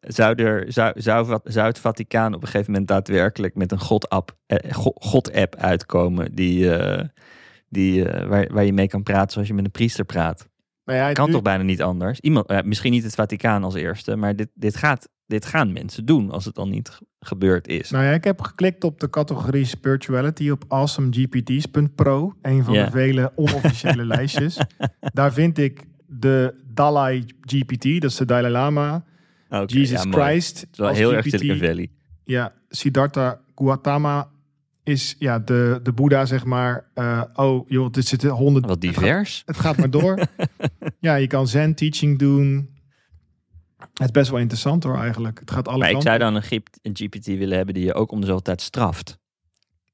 zou, er, zou, zou, het Vaticaan op een gegeven moment daadwerkelijk met een God-app eh, go- God-app uitkomen die, die, eh, waar, waar je mee kan praten zoals je met een priester praat? Nou ja, Kan nu- toch bijna niet anders? Iemand, misschien niet het Vaticaan als eerste, maar dit, dit, gaat, dit gaan mensen doen als het dan niet ge- gebeurd is. Nou ja, ik heb geklikt op de categorie spirituality op awesomegpts.pro. Een van de vele onofficiële <laughs> lijstjes. Daar vind ik de Dalai GPT, dat is de Dalai Lama. Jesus ja. Christ. Is wel heel erg GPT. Silicon Valley. Ja, Siddhartha Gautama is ja, de, de Boeddha, zeg maar. Eh, oh, joh, dit zitten honderd... Wat divers. Het gaat maar door. <laughs> ja, je kan zen teaching doen. Het is best wel interessant hoor, eigenlijk. Het gaat alle Maar ik zou dan een, een GPT willen hebben die je ook om de zoveel tijd straft.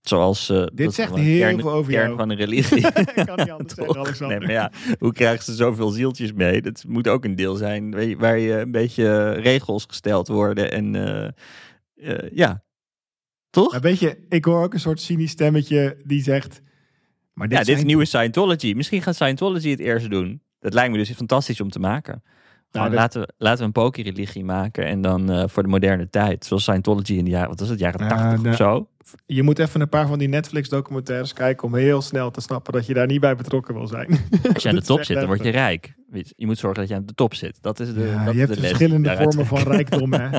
Zoals. eh, is zegt heel kern, veel over kern jou. van een <laughs> religie. Ik kan niet anders <laughs> zeggen? Alexander. Nee, maar ja, hoe krijgen ze zoveel zieltjes mee? Dat moet ook een deel zijn waar je, waar je een beetje regels gesteld worden. En eh, ja, toch? Maar weet je, ik hoor ook een soort cynisch stemmetje die zegt... Maar dit ja, dit is nieuwe Scientology. Misschien gaat Scientology het eerst doen. Dat lijkt me dus fantastisch om te maken. Dat- laten, we, laten we een pokey-religie maken en dan eh, voor de moderne tijd. Zoals Scientology in de jaren, wat was het, jaren Ja, 80 nou, of zo? Je moet even een paar van die Netflix-documentaires kijken... om heel snel te snappen dat je daar niet bij betrokken wil zijn. Als je aan de <laughs> top zit, dan word je rijk. Je, moet zorgen dat je aan de top zit. Dat is de, Ja, dat je is hebt de les verschillende vormen van rijkdom, hè? <laughs>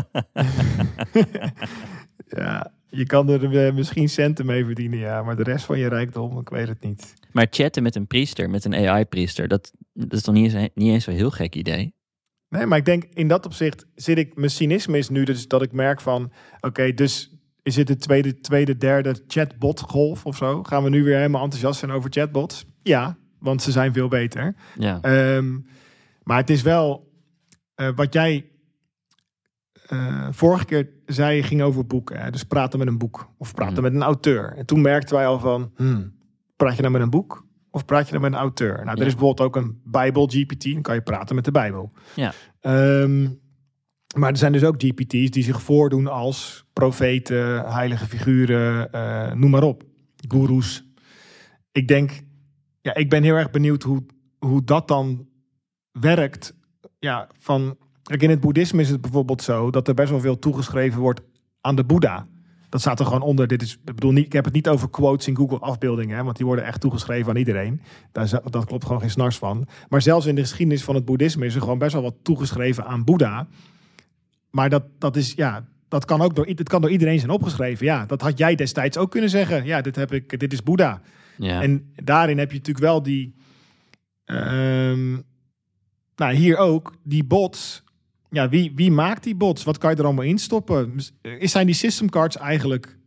<laughs> ja, je kan er eh, misschien centen mee verdienen, ja. Maar de rest van je rijkdom, ik weet het niet. Maar chatten met een priester, met een AI-priester, dat, dat is toch niet eens, niet eens zo'n heel gek idee? Nee, maar ik denk in dat opzicht zit ik... Mijn cynisme is nu dus dat ik merk van... Oké, dus is het de tweede, tweede, derde chatbot-golf of zo? Gaan we nu weer helemaal enthousiast zijn over chatbots? Ja, want ze zijn veel beter. Ja. Ehm, maar het is wel eh, wat jij eh, vorige keer zei je ging over boeken. Hè? Dus praten met een boek of praten Mhm. met een auteur. En toen merkten wij al van, hmm, praat je nou met een boek of praat je nou met een auteur? Nou, er Ja. is bijvoorbeeld ook een Bijbel GPT. Dan kan je praten met de Bijbel. Ja. Ehm, maar er zijn dus ook GPT's die zich voordoen als profeten, heilige figuren, eh, noem maar op. Goeroes. Ik denk, ja, ik ben heel erg benieuwd hoe, hoe dat dan werkt. Ja, van, kijk, in het boeddhisme is het bijvoorbeeld zo dat er best wel veel toegeschreven wordt aan de Boeddha. Dat staat er gewoon onder. Dit is, ik bedoel, niet, ik heb het niet over quotes in Google afbeeldingen, hè, want die worden echt toegeschreven aan iedereen. Daar, dat klopt gewoon geen snars van. Maar zelfs in de geschiedenis van het boeddhisme is er gewoon best wel wat toegeschreven aan Boeddha. Maar dat, dat is, ja, dat kan ook door, het kan door iedereen zijn opgeschreven. Ja, dat had jij destijds ook kunnen zeggen. Ja, dit heb ik, dit is Boeddha. Ja. En daarin heb je natuurlijk wel die. ehm, nou, hier ook, die bots. Ja, wie, wie maakt die bots? Wat kan je er allemaal in stoppen? Is, zijn die system cards eigenlijk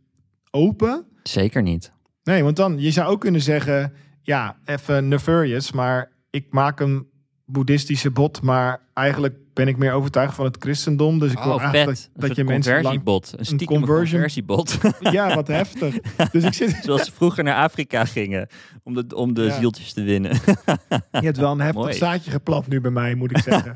open? Zeker niet. Nee, want dan, je zou ook kunnen zeggen, ja, even nefarious, maar ik maak een boeddhistische bot, maar eigenlijk ben ik meer overtuigd van het christendom. Dus ik wil Oh, eigenlijk dat, dat je mensen lang... conversiebot. Een conversion- conversiebot. <laughs> Ja, wat heftig. <laughs> Dus ik zit... Zoals ze vroeger naar Afrika gingen om de, om de Ja. zieltjes te winnen. <laughs> Je hebt wel een heftig Mooi. zaadje geplant nu bij mij, moet ik zeggen.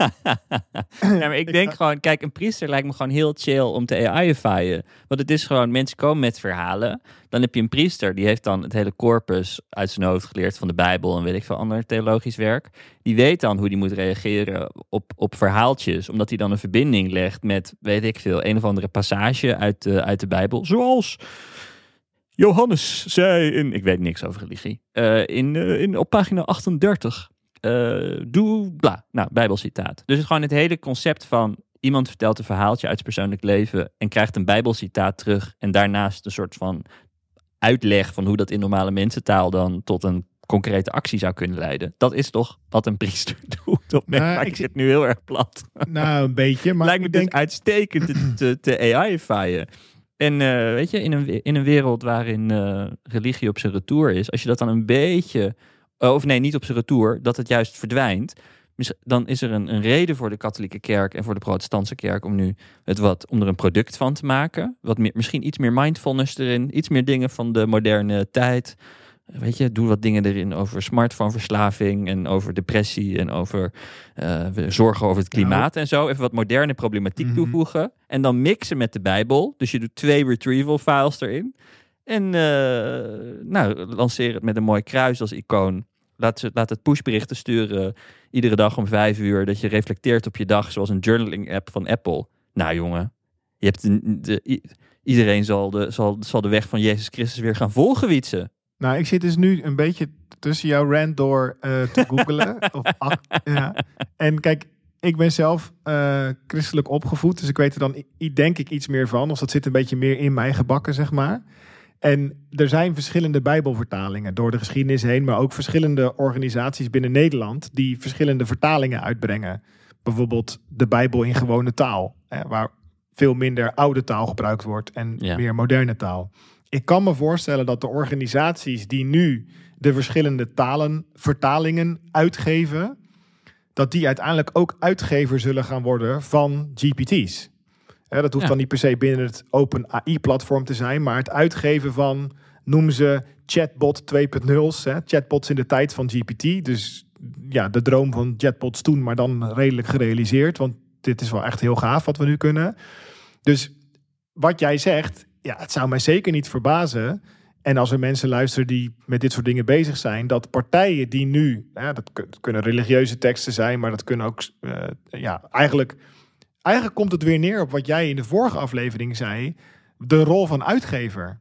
ja, maar ik denk gewoon, kijk, een priester lijkt me gewoon heel chill om te AI'ifyen. Want het is gewoon, mensen komen met verhalen. Dan heb je een priester, die heeft dan het hele corpus uit zijn hoofd geleerd van de Bijbel en weet ik veel ander theologisch werk. Die weet dan hoe die moet reageren op, op verhaaltjes, omdat hij dan een verbinding legt met, weet ik veel, een of andere passage uit de, uit de Bijbel. Zoals Johannes zei in, ik weet niks over religie, eh, in, eh, in, op pagina 38. eh, doe bla. Nou, Bijbelcitaat. Dus het gewoon het hele concept van iemand vertelt een verhaaltje uit zijn persoonlijk leven en krijgt een Bijbelcitaat terug en daarnaast een soort van uitleg van hoe dat in normale mensentaal dan tot een concrete actie zou kunnen leiden. Dat is toch wat een priester <laughs> doet. Nou, ik ik zit- nu heel erg plat. nou, een beetje. Maar Lijkt me ik dus denk, uitstekend te, te, te AI'ifyen. En eh, weet je, in een, in een wereld waarin eh, religie op zijn retour is, als je dat dan een beetje, eh, of nee, niet op zijn retour, dat het juist verdwijnt, dan is er een, een reden voor de katholieke kerk en voor de protestantse kerk om nu het wat, om er een product van te maken. Wat meer, misschien iets meer mindfulness erin, iets meer dingen van de moderne tijd. Weet je, doe wat dingen erin over smartphoneverslaving en over depressie en over eh, zorgen over het klimaat en zo. Even wat moderne problematiek Mhm. toevoegen. En dan mixen met de Bijbel. Dus je doet twee retrieval files erin. En eh, nou, lanceer het met een mooi kruis als icoon. Laat, ze, laat het pushberichten sturen iedere dag om vijf uur. Dat je reflecteert op je dag, zoals een journaling app van Apple. Nou jongen, je hebt de, iedereen zal de, zal, zal de weg van Jezus Christus weer gaan volgen, Wietse. Nou, ik zit dus nu een beetje tussen jouw rant door eh, te <laughs> googelen. of, ja. En kijk, ik ben zelf eh, christelijk opgevoed, dus ik weet er dan denk ik iets meer van. Of dat zit een beetje meer in mijn gebakken, zeg maar. En er zijn verschillende Bijbelvertalingen door de geschiedenis heen, maar ook verschillende organisaties binnen Nederland die verschillende vertalingen uitbrengen. Bijvoorbeeld de Bijbel in gewone taal, hè, waar veel minder oude taal gebruikt wordt en Ja. meer moderne taal. Ik kan me voorstellen dat de organisaties die nu de verschillende talen, vertalingen uitgeven, dat die uiteindelijk ook uitgever zullen gaan worden van GPT's. Hè, dat hoeft Ja. dan niet per se binnen het Open AI-platform te zijn, maar het uitgeven van, noem ze chatbot 2.0's, hè, chatbots in de tijd van GPT. Dus ja, de droom van chatbots toen, maar dan redelijk gerealiseerd, want dit is wel echt heel gaaf wat we nu kunnen. Dus wat jij zegt, ja, het zou mij zeker niet verbazen. En als er mensen luisteren die met dit soort dingen bezig zijn, dat partijen die nu, ja, dat kunnen religieuze teksten zijn, maar dat kunnen ook, eh, ja, eigenlijk, eigenlijk komt het weer neer op wat jij in de vorige aflevering zei, de rol van uitgever.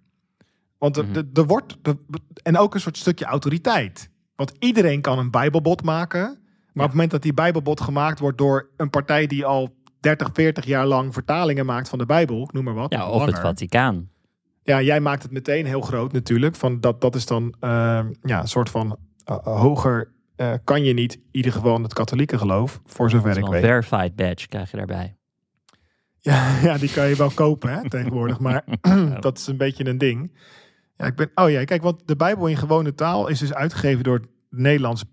Want er, Mhm. er wordt, er- en ook een soort stukje autoriteit. Want iedereen kan een Bijbelbot maken, maar op het moment dat die Bijbelbot gemaakt wordt door een partij die al 30, 40 jaar lang vertalingen maakt van de Bijbel, ik noem maar wat. Ja, of het. Vaticaan. Ja, jij maakt het meteen heel groot natuurlijk. Van dat, dat is dan eh, ja, een soort van eh, hoger eh, kan je niet. In ieder geval het katholieke geloof, voor zover ik wel een weet. verified badge krijg je daarbij. Ja, <laughs> ja, die kan je wel kopen hè, tegenwoordig. Maar <laughs> <clears throat> dat is een beetje een ding. Ja, ik ben, oh ja, kijk, want de Bijbel in gewone taal is dus uitgegeven door het Nederlands,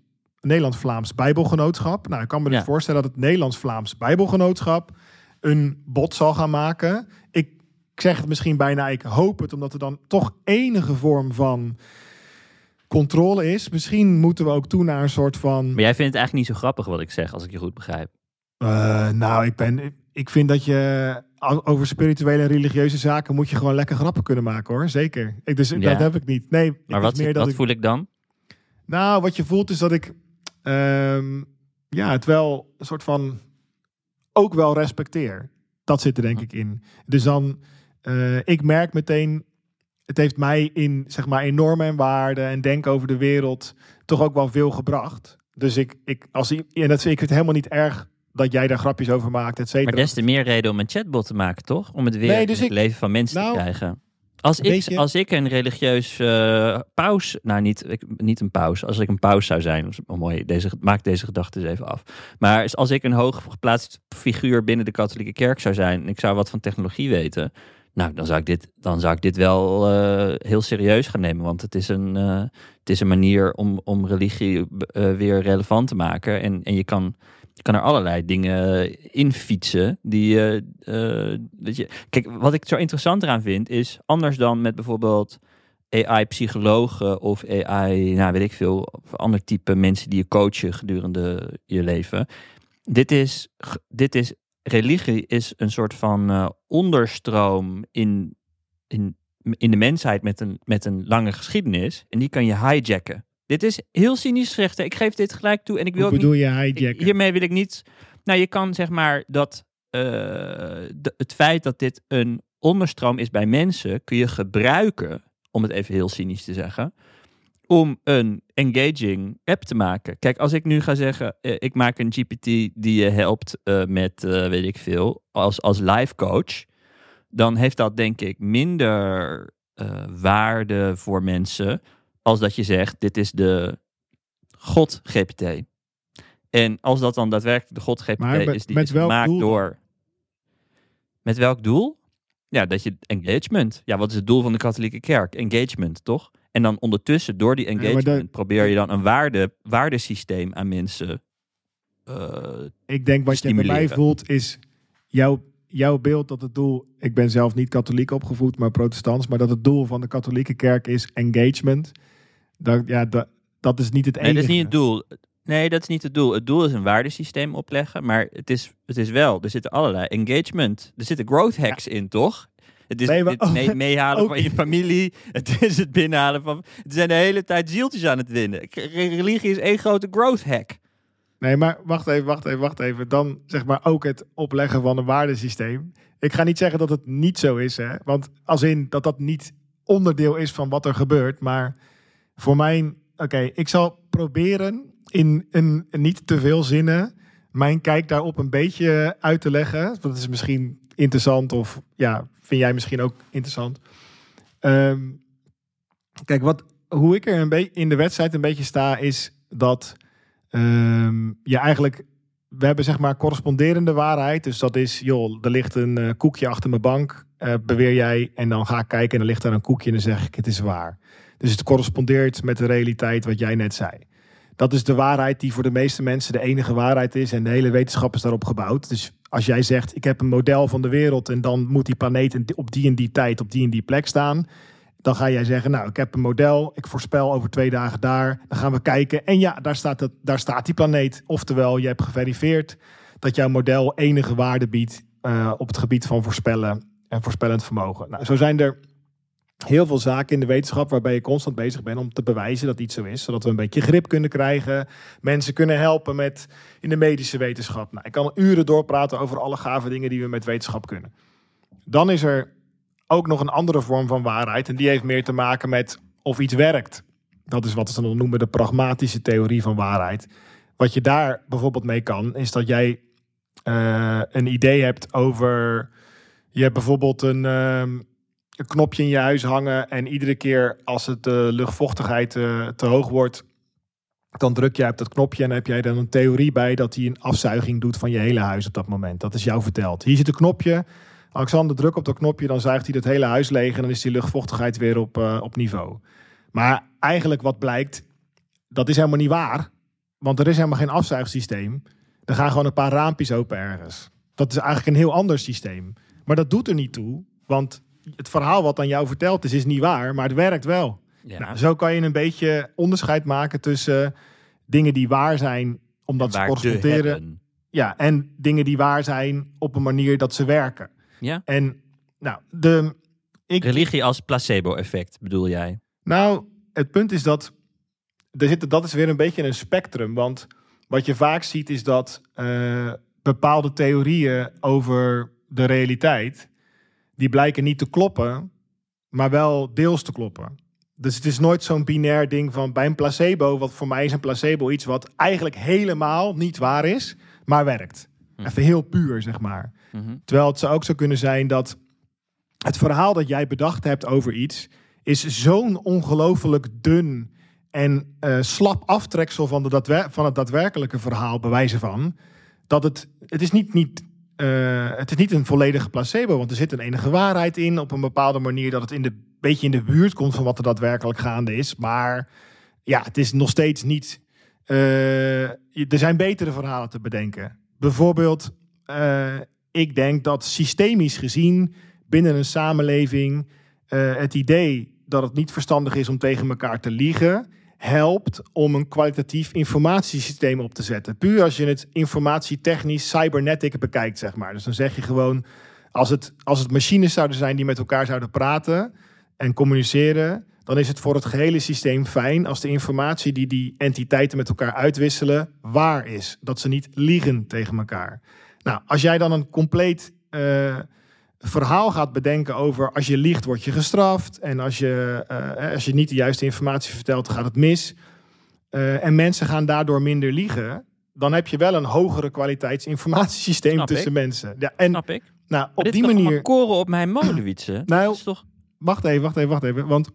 Nederlands-Vlaams Bijbelgenootschap. Nou, ik kan me dus Ja. voorstellen dat het Nederlands-Vlaams Bijbelgenootschap een bot zal gaan maken. Ik zeg het misschien bijna, ik hoop het, omdat er dan toch enige vorm van controle is. Misschien moeten we ook toe naar een soort van. Maar jij vindt het eigenlijk niet zo grappig wat ik zeg, als ik je goed begrijp. Uh, nou, ik, ben, ik vind dat je over spirituele en religieuze zaken moet je gewoon lekker grappen kunnen maken hoor. Zeker. Ik, dus dat heb ik niet. Nee, maar wat, meer dat wat ik, voel ik dan? Nou, wat je voelt is dat ik um, ja, het wel een soort van ook wel respecteer. Dat zit er denk ik in. Dus dan, uh, ik merk meteen, het heeft mij in zeg maar enorme en waarde en denken over de wereld toch ook wel veel gebracht. Dus ik, ik als en dat vind ik het helemaal niet erg dat jij daar grapjes over maakt, et cetera. Maar des te meer reden om een chatbot te maken, toch? Om het weer nee, dus in het leven van mensen te nou, krijgen. Als ik, als ik een religieus uh, paus, nou niet, ik, niet een paus, als ik een paus zou zijn, mooi, deze, maak deze gedachte eens even af. Maar als ik een hoog geplaatst figuur binnen de katholieke kerk zou zijn en ik zou wat van technologie weten, nou dan zou ik dit, dan zou ik dit wel uh, heel serieus gaan nemen, want het is een, uh, het is een manier om, om religie weer relevant te maken. En, en je kan je kan er allerlei dingen in fietsen. Die, uh, weet je, kijk, wat ik zo interessant eraan vind, is anders dan met bijvoorbeeld AI-psychologen of AI, nou weet ik veel, of ander type mensen die je coachen gedurende je leven. Dit is, dit is religie is een soort van uh, onderstroom in, in, in de mensheid met een, met een lange geschiedenis. En die kan je hijacken. Dit is heel cynisch gezegd. Ik geef dit gelijk toe. En ik wil Hoe bedoel je hijacken? Hiermee wil ik niet... Nou, je kan zeg maar dat... Uh, het feit dat dit een onderstroom is bij mensen... kun je gebruiken, om het even heel cynisch te zeggen... om een engaging app te maken. Kijk, als ik nu ga zeggen... Uh, ik maak een GPT die je helpt uh, met, weet ik veel... als, als life coach... dan heeft dat denk ik minder waarde voor mensen als dat je zegt, dit is de God GPT. En als dat dan daadwerkelijk de God GPT met, is, die is gemaakt door... Met welk doel? Ja, dat je engagement. Ja, wat is het doel van de katholieke kerk? Engagement, toch? En dan ondertussen, door die engagement, probeer je dan een waarde, waardesysteem aan mensen uh, Ik denk wat je bij mij voelt is jouw, jouw beeld dat het doel... Ik ben zelf niet katholiek opgevoed, maar protestants. Maar dat het doel van de katholieke kerk is engagement... Dat, ja, dat, dat is niet het enige. Nee, dat is niet het doel. Nee, dat is niet het doel. Het doel is een waardesysteem opleggen, maar het is, het is wel, er zitten allerlei engagement, er zitten growth hacks in, toch? Het is het mee, <laughs> meehalen van je familie. Het is het binnenhalen van. Het zijn de hele tijd zieltjes aan het winnen. Religie is één grote growth hack. Nee, maar wacht even, wacht even, wacht even. Dan zeg maar ook het opleggen van een waardesysteem. Ik ga niet zeggen dat het niet zo is, hè? Want als in dat dat niet onderdeel is van wat er gebeurt, maar voor mij, oké, ik zal proberen in een, niet te veel zinnen mijn kijk daarop een beetje uit te leggen. Dat is misschien interessant of ja, vind jij misschien ook interessant. Ehm, kijk, wat, hoe ik er een beetje in de wedstrijd een beetje sta, is dat um, je eigenlijk. We hebben zeg maar corresponderende waarheid. Dus dat is, joh, er ligt een uh, koekje achter mijn bank, uh, beweer jij. En dan ga ik kijken en er ligt daar een koekje en dan zeg ik, het is waar. Dus het correspondeert met de realiteit wat jij net zei. Dat is de waarheid die voor de meeste mensen de enige waarheid is. En de hele wetenschap is daarop gebouwd. Dus als jij zegt, ik heb een model van de wereld en dan moet die planeet op die en die tijd op die en die plek staan. Dan ga jij zeggen, nou, ik heb een model, ik voorspel over twee dagen daar. Dan gaan we kijken. En ja, daar staat, het, daar staat die planeet. Oftewel, je hebt geverifieerd dat jouw model enige waarde biedt uh, op het gebied van voorspellen en voorspellend vermogen. Nou, zo zijn er heel veel zaken in de wetenschap waarbij je constant bezig bent om te bewijzen dat iets zo is. Zodat we een beetje grip kunnen krijgen. Mensen kunnen helpen met in de medische wetenschap. Nou, ik kan uren doorpraten over alle gave dingen die we met wetenschap kunnen. Dan is er ook nog een andere vorm van waarheid. En die heeft meer te maken met of iets werkt. Dat is wat ze dan noemen de pragmatische theorie van waarheid. Wat je daar bijvoorbeeld mee kan, is dat jij uh, een idee hebt over. Je hebt bijvoorbeeld een. Uh, een knopje in je huis hangen. En iedere keer als het de luchtvochtigheid uh, te hoog wordt, dan druk jij op dat knopje en heb jij dan een theorie bij dat hij een afzuiging doet van je hele huis op dat moment. Dat is jou verteld. Hier zit een knopje. Alexander, druk op dat knopje, dan zuigt hij het hele huis leeg en dan is die luchtvochtigheid weer op, uh, op niveau. Maar eigenlijk wat blijkt, dat is helemaal niet waar. Want er is helemaal geen afzuigsysteem. Er gaan gewoon een paar raampjes open ergens. Dat is eigenlijk een heel ander systeem. Maar dat doet er niet toe, want het verhaal wat aan jou verteld is, is niet waar, maar het werkt wel. Ja. Nou, zo kan je een beetje onderscheid maken tussen dingen die waar zijn, omdat ze Waar corresponderen. Ja, en dingen die waar zijn op een manier dat ze werken. Ja. En nou, de, ik, Religie als placebo-effect, bedoel jij? nou, het punt is dat er zit, dat is weer een beetje een spectrum. Want wat je vaak ziet is dat eh, bepaalde theorieën over de realiteit, die blijken niet te kloppen, maar wel deels te kloppen. Dus het is nooit zo'n binair ding van bij een placebo, wat voor mij is een placebo iets wat eigenlijk helemaal niet waar is, maar werkt. Hm. Even heel puur, zeg maar. Mhm. Terwijl het zou ook zo kunnen zijn dat het verhaal dat jij bedacht hebt over iets is zo'n ongelooflijk dun en eh, slap aftreksel van, de van het daadwerkelijke verhaal bewijzen van dat het het is niet, niet eh, het is niet een volledige placebo, want er zit een enige waarheid in op een bepaalde manier dat het in de beetje in de buurt komt van wat er daadwerkelijk gaande is, maar ja, het is nog steeds niet. eh, er zijn betere verhalen te bedenken. Bijvoorbeeld, eh, ik denk dat systemisch gezien binnen een samenleving het idee dat het niet verstandig is om tegen elkaar te liegen, helpt om een kwalitatief informatiesysteem op te zetten. Puur als je het informatietechnisch cybernetic bekijkt, zeg maar. Dus dan zeg je gewoon, als het, als het machines zouden zijn die met elkaar zouden praten en communiceren, dan is het voor het gehele systeem fijn als de informatie die die entiteiten met elkaar uitwisselen waar is. Dat ze niet liegen tegen elkaar. Nou, als jij dan een compleet eh, verhaal gaat bedenken over als je liegt word je gestraft en als je, eh, als je niet de juiste informatie vertelt gaat het mis eh, en mensen gaan daardoor minder liegen, dan heb je wel een hogere kwaliteitsinformatiesysteem Snap tussen ik. mensen. Ja, en Snap ik. nou, op die manier. koren op mijn molen, Wietse? Nou, is toch... Wacht even, wacht even, wacht even. Want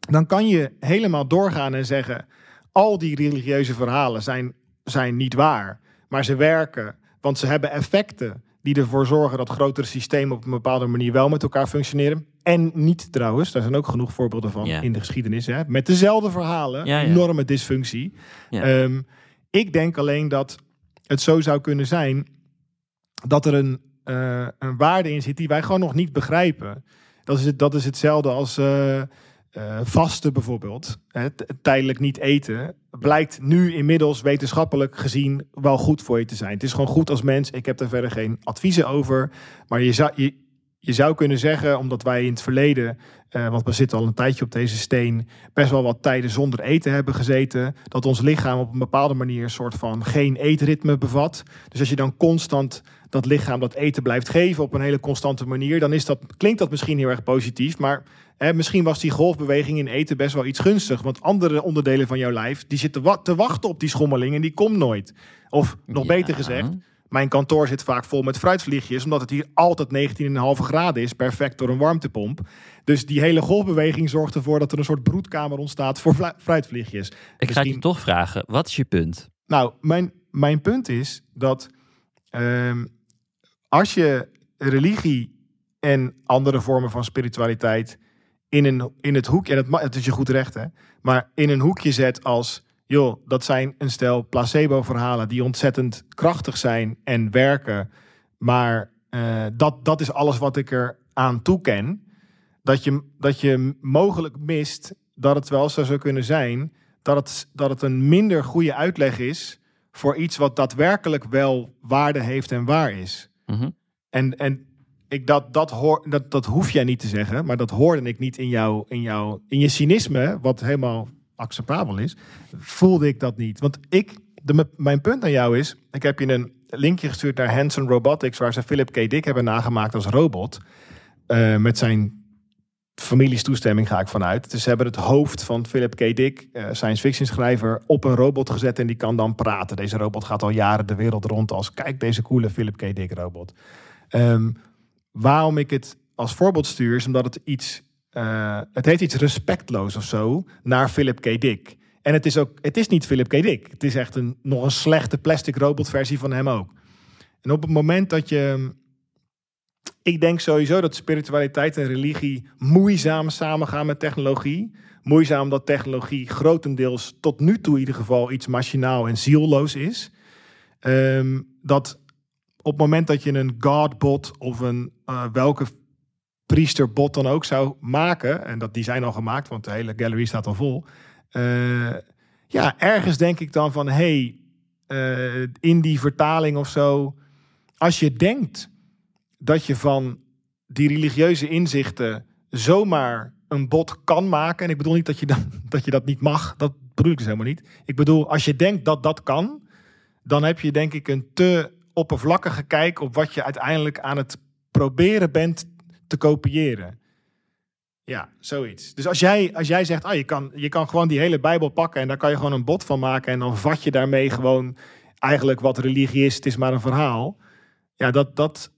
dan kan je helemaal doorgaan en zeggen: al die religieuze verhalen zijn, zijn niet waar, maar ze werken, want ze hebben effecten die ervoor zorgen dat grotere systemen op een bepaalde manier wel met elkaar functioneren. En niet trouwens, daar zijn ook genoeg voorbeelden van Ja. in de geschiedenis. Hè? Met dezelfde verhalen, Ja, ja. enorme dysfunctie. Ehm, ik denk alleen dat het zo zou kunnen zijn dat er een, eh, een waarde in zit die wij gewoon nog niet begrijpen. Dat is, het, dat is hetzelfde als eh, eh, vasten bijvoorbeeld. Hè, tijdelijk niet eten. Blijkt nu inmiddels wetenschappelijk gezien wel goed voor je te zijn. Het is gewoon goed als mens. Ik heb daar verder geen adviezen over. Maar je zou, je, je zou kunnen zeggen, omdat wij in het verleden, eh, want we zitten al een tijdje op deze steen, best wel wat tijden zonder eten hebben gezeten. Dat ons lichaam op een bepaalde manier een soort van geen eetritme bevat. Dus als je dan constant dat lichaam dat eten blijft geven op een hele constante manier, dan is dat, klinkt dat misschien heel erg positief. Maar hè, misschien was die golfbeweging in eten best wel iets gunstig. Want andere onderdelen van jouw lijf, die zitten wa- te wachten op die schommeling en die komt nooit. Of nog Ja. beter gezegd, mijn kantoor zit vaak vol met fruitvliegjes, omdat het hier altijd 19,5 graden is, perfect door een warmtepomp. Dus die hele golfbeweging zorgt ervoor dat er een soort broedkamer ontstaat voor fruitvliegjes. Ik ga je toch vragen, wat is je punt? Nou, mijn, mijn punt is dat ehm, als je religie en andere vormen van spiritualiteit in, een, in het hoekje, en het, het is je goed recht hè, maar in een hoekje zet als, joh, dat zijn een stel placebo-verhalen die ontzettend krachtig zijn en werken, maar eh, dat, dat is alles wat ik er aan toeken, dat je, dat je mogelijk mist dat het wel zo zou kunnen zijn dat het, dat het een minder goede uitleg is voor iets wat daadwerkelijk wel waarde heeft en waar is. Mhm. En, en ik dat, dat, hoor, dat, dat hoef jij niet te zeggen, maar dat hoorde ik niet in, jou, in, jou, in je cynisme, wat helemaal acceptabel is, voelde ik dat niet. Want ik, de, mijn punt aan jou is, ik heb je een linkje gestuurd naar Hanson Robotics, waar ze Philip K. Dick hebben nagemaakt als robot. Eh, met zijn families toestemming ga ik vanuit. Dus ze hebben het hoofd van Philip K. Dick, eh, science fiction schrijver, op een robot gezet en die kan dan praten. Deze robot gaat al jaren de wereld rond als kijk deze coole Philip K. Dick robot. Ehm, waarom ik het als voorbeeld stuur is omdat het iets, eh, het heeft iets respectloos of zo naar Philip K. Dick. En het is ook, het is niet Philip K. Dick. Het is echt een nog een slechte plastic robotversie van hem ook. En op het moment dat je ik denk sowieso dat spiritualiteit en religie moeizaam samengaan met technologie. Moeizaam omdat technologie grotendeels tot nu toe in ieder geval iets machinaal en zielloos is. Ehm, dat op het moment dat je een godbot of een uh, welke priesterbot dan ook zou maken, en dat die zijn al gemaakt, want de hele gallery staat al vol. Uh, ja, ergens denk ik dan van, hey, uh, in die vertaling of zo, als je denkt dat je van die religieuze inzichten zomaar een bot kan maken, en ik bedoel niet dat je, dan, <laughs> dat, je dat niet mag, dat bedoel ik dus helemaal niet. Ik bedoel, als je denkt dat dat kan, dan heb je denk ik een te oppervlakkige kijk op wat je uiteindelijk aan het proberen bent te kopiëren. Ja, zoiets. Dus als jij, als jij zegt, ah, je, kan, je kan gewoon die hele Bijbel pakken en daar kan je gewoon een bot van maken en dan vat je daarmee gewoon eigenlijk wat religie is, het is maar een verhaal. Ja, dat, dat,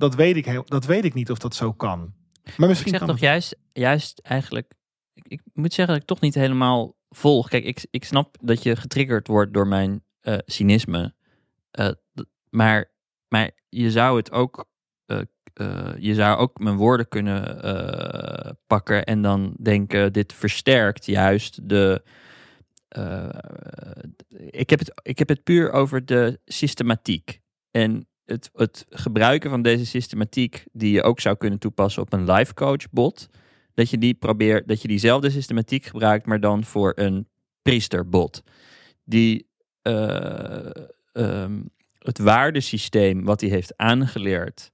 dat, weet, ik heel, dat weet ik niet of dat zo kan. Maar misschien ik zeg toch juist, juist eigenlijk, ik, ik, moet zeggen dat ik toch niet helemaal volg. Kijk, ik, ik snap dat je getriggerd wordt door mijn uh, cynisme. Uh, maar, maar je zou het ook uh, uh, je zou ook mijn woorden kunnen uh, pakken en dan denken: dit versterkt juist de. Uh, ik, heb het, ik heb het puur over de systematiek. En het, het gebruiken van deze systematiek, die je ook zou kunnen toepassen op een life coach bot. Dat je die probeert, dat je diezelfde systematiek gebruikt, maar dan voor een priesterbot. Die um, het waardesysteem wat hij heeft aangeleerd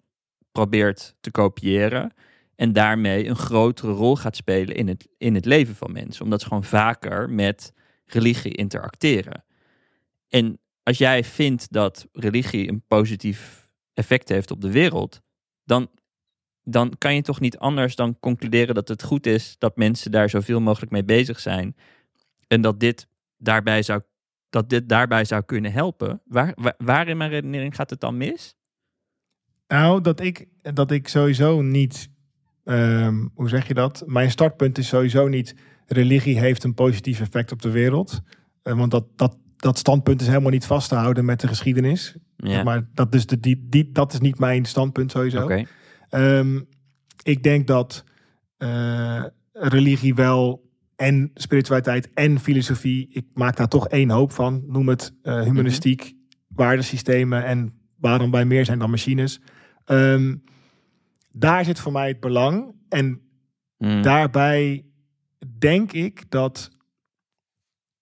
probeert te kopiëren. En daarmee een grotere rol gaat spelen in het, in het leven van mensen. Omdat ze gewoon vaker met religie interacteren. En als jij vindt dat religie een positief effect heeft op de wereld, dan, dan kan je toch niet anders dan concluderen dat het goed is dat mensen daar zoveel mogelijk mee bezig zijn. En dat dit daarbij zou, dat dit daarbij zou kunnen helpen. Waar, waar, in mijn redenering gaat het dan mis? Nou, dat ik, dat ik sowieso niet, um, hoe zeg je dat? Mijn startpunt is sowieso niet, religie heeft een positief effect op de wereld. Uh, want dat, dat, dat standpunt is helemaal niet vast te houden met de geschiedenis. Ja. Maar dat is, de, die, die, dat is niet mijn standpunt sowieso. Okay. Um, ik denk dat uh, religie wel en spiritualiteit en filosofie, ik maak daar toch één hoop van. Noem het uh, humanistiek, mm -hmm. waardesystemen en waarom wij meer zijn dan machines. Um, daar zit voor mij het belang. En mm. daarbij denk ik dat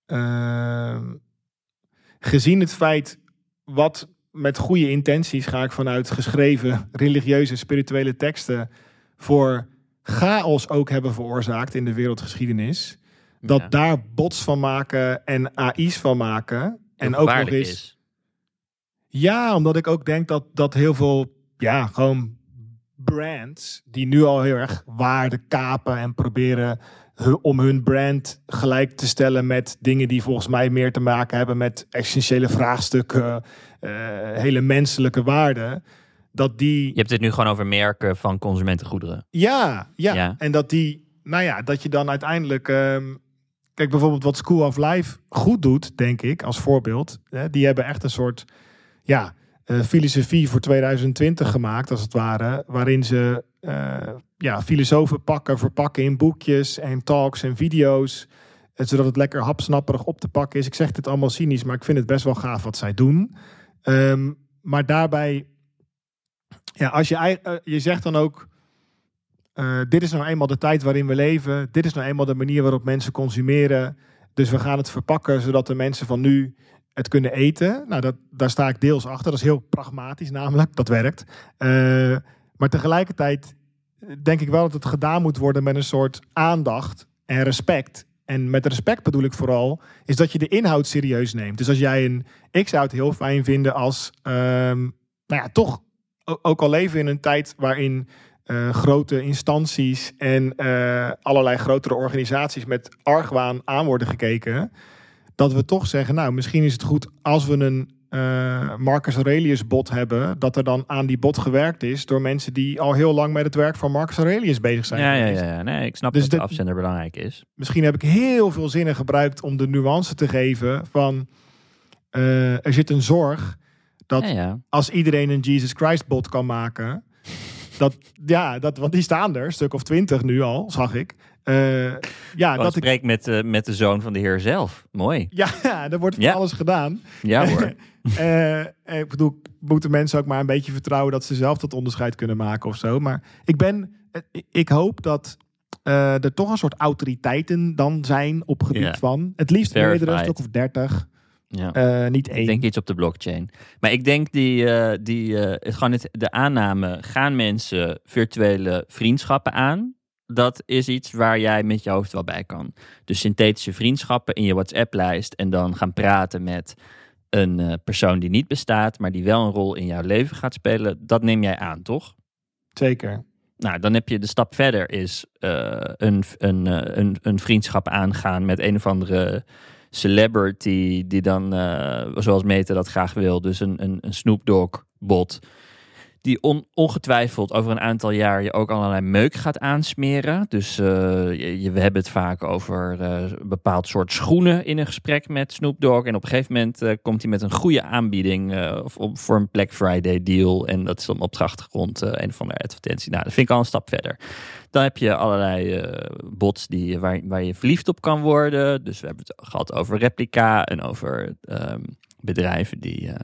uh, gezien het feit wat met goede intenties ga ik vanuit geschreven religieuze spirituele teksten voor chaos ook hebben veroorzaakt in de wereldgeschiedenis. Dat ja. daar bots van maken en AI's van maken. En ook nog eens. Is. Ja, omdat ik ook denk dat, dat heel veel ja, gewoon brands die nu al heel erg waarde kapen en proberen om hun brand gelijk te stellen met dingen die volgens mij meer te maken hebben met essentiële vraagstukken, uh, hele menselijke waarden. Dat die. Je hebt het nu gewoon over merken van consumentengoederen. Ja, ja. ja. En dat die, nou ja, dat je dan uiteindelijk. Um, kijk, bijvoorbeeld wat School of Life goed doet, denk ik, als voorbeeld. Hè, die hebben echt een soort. Ja, uh, filosofie voor 2020 gemaakt, als het ware. Waarin ze uh, ja, filosofen pakken, verpakken in boekjes en talks en video's. En zodat het lekker hapsnapperig op te pakken is. Ik zeg dit allemaal cynisch, maar ik vind het best wel gaaf wat zij doen. Um, maar daarbij, ja, als je, uh, je zegt dan ook. Dit is nou eenmaal de tijd waarin we leven. Dit is nou eenmaal de manier waarop mensen consumeren. Dus we gaan het verpakken zodat de mensen van nu het kunnen eten. Nou, dat, daar sta ik deels achter. Dat is heel pragmatisch namelijk. Dat werkt. Uh, maar tegelijkertijd denk ik wel dat het gedaan moet worden met een soort aandacht en respect. En met respect bedoel ik vooral, is dat je de inhoud serieus neemt. Dus als jij een. Ik zou het heel fijn vinden als. Um, nou ja, toch. Ook al leven in een tijd waarin uh, grote instanties en uh, allerlei grotere organisaties met argwaan aan worden gekeken dat we toch zeggen, nou, misschien is het goed als we een uh, Marcus Aurelius bot hebben, dat er dan aan die bot gewerkt is door mensen die al heel lang met het werk van Marcus Aurelius bezig zijn. Ja, ja, ja, ja. Nee, ik snap dus dat de afzender belangrijk is. Misschien heb ik heel veel zinnen gebruikt om de nuance te geven van uh, er zit een zorg dat ja, ja. als iedereen een Jesus Christ bot kan maken, dat ja, dat, want die staan er, een stuk of twintig nu al, zag ik. Eh, ja, ik, spreek met, eh, met de zoon van de heer zelf. Mooi. ja, <laughs> ja, er wordt van Ja. alles gedaan. Ja hoor. <laughs> Eh, ik bedoel, moeten mensen ook maar een beetje vertrouwen dat ze zelf dat onderscheid kunnen maken of zo. Maar ik ben, ik hoop dat er toch een soort autoriteiten dan zijn op gebied Ja. van. Het liefst meerdere, stuk of dertig. Ja. Niet één. Ik denk iets op de blockchain. Maar ik denk die, die gewoon het, de aanname, gaan mensen virtuele vriendschappen aan? Dat is iets waar jij met je hoofd wel bij kan. Dus synthetische vriendschappen in je WhatsApp-lijst en dan gaan praten met een eh, persoon die niet bestaat, maar die wel een rol in jouw leven gaat spelen. Dat neem jij aan, toch? Zeker. Nou, dan heb je de stap verder is eh, een, een, eh, een, een vriendschap aangaan met een of andere celebrity die dan, zoals Meta dat graag wil, dus een, een, een Snoop Dogg bot, die on- ongetwijfeld over een aantal jaar je ook allerlei meuk gaat aansmeren. Dus eh, je, we hebben het vaak over eh, een bepaald soort schoenen in een gesprek met Snoop Dogg. En op een gegeven moment eh, komt hij met een goede aanbieding eh, of, op- voor een Black Friday deal. En dat is dan op de achtergrond eh, een of andere advertentie. Nou, dat vind ik al een stap verder. Dan heb je allerlei eh, bots die, waar, waar je verliefd op kan worden. Dus we hebben het gehad over Replica en over ehm, bedrijven die eh,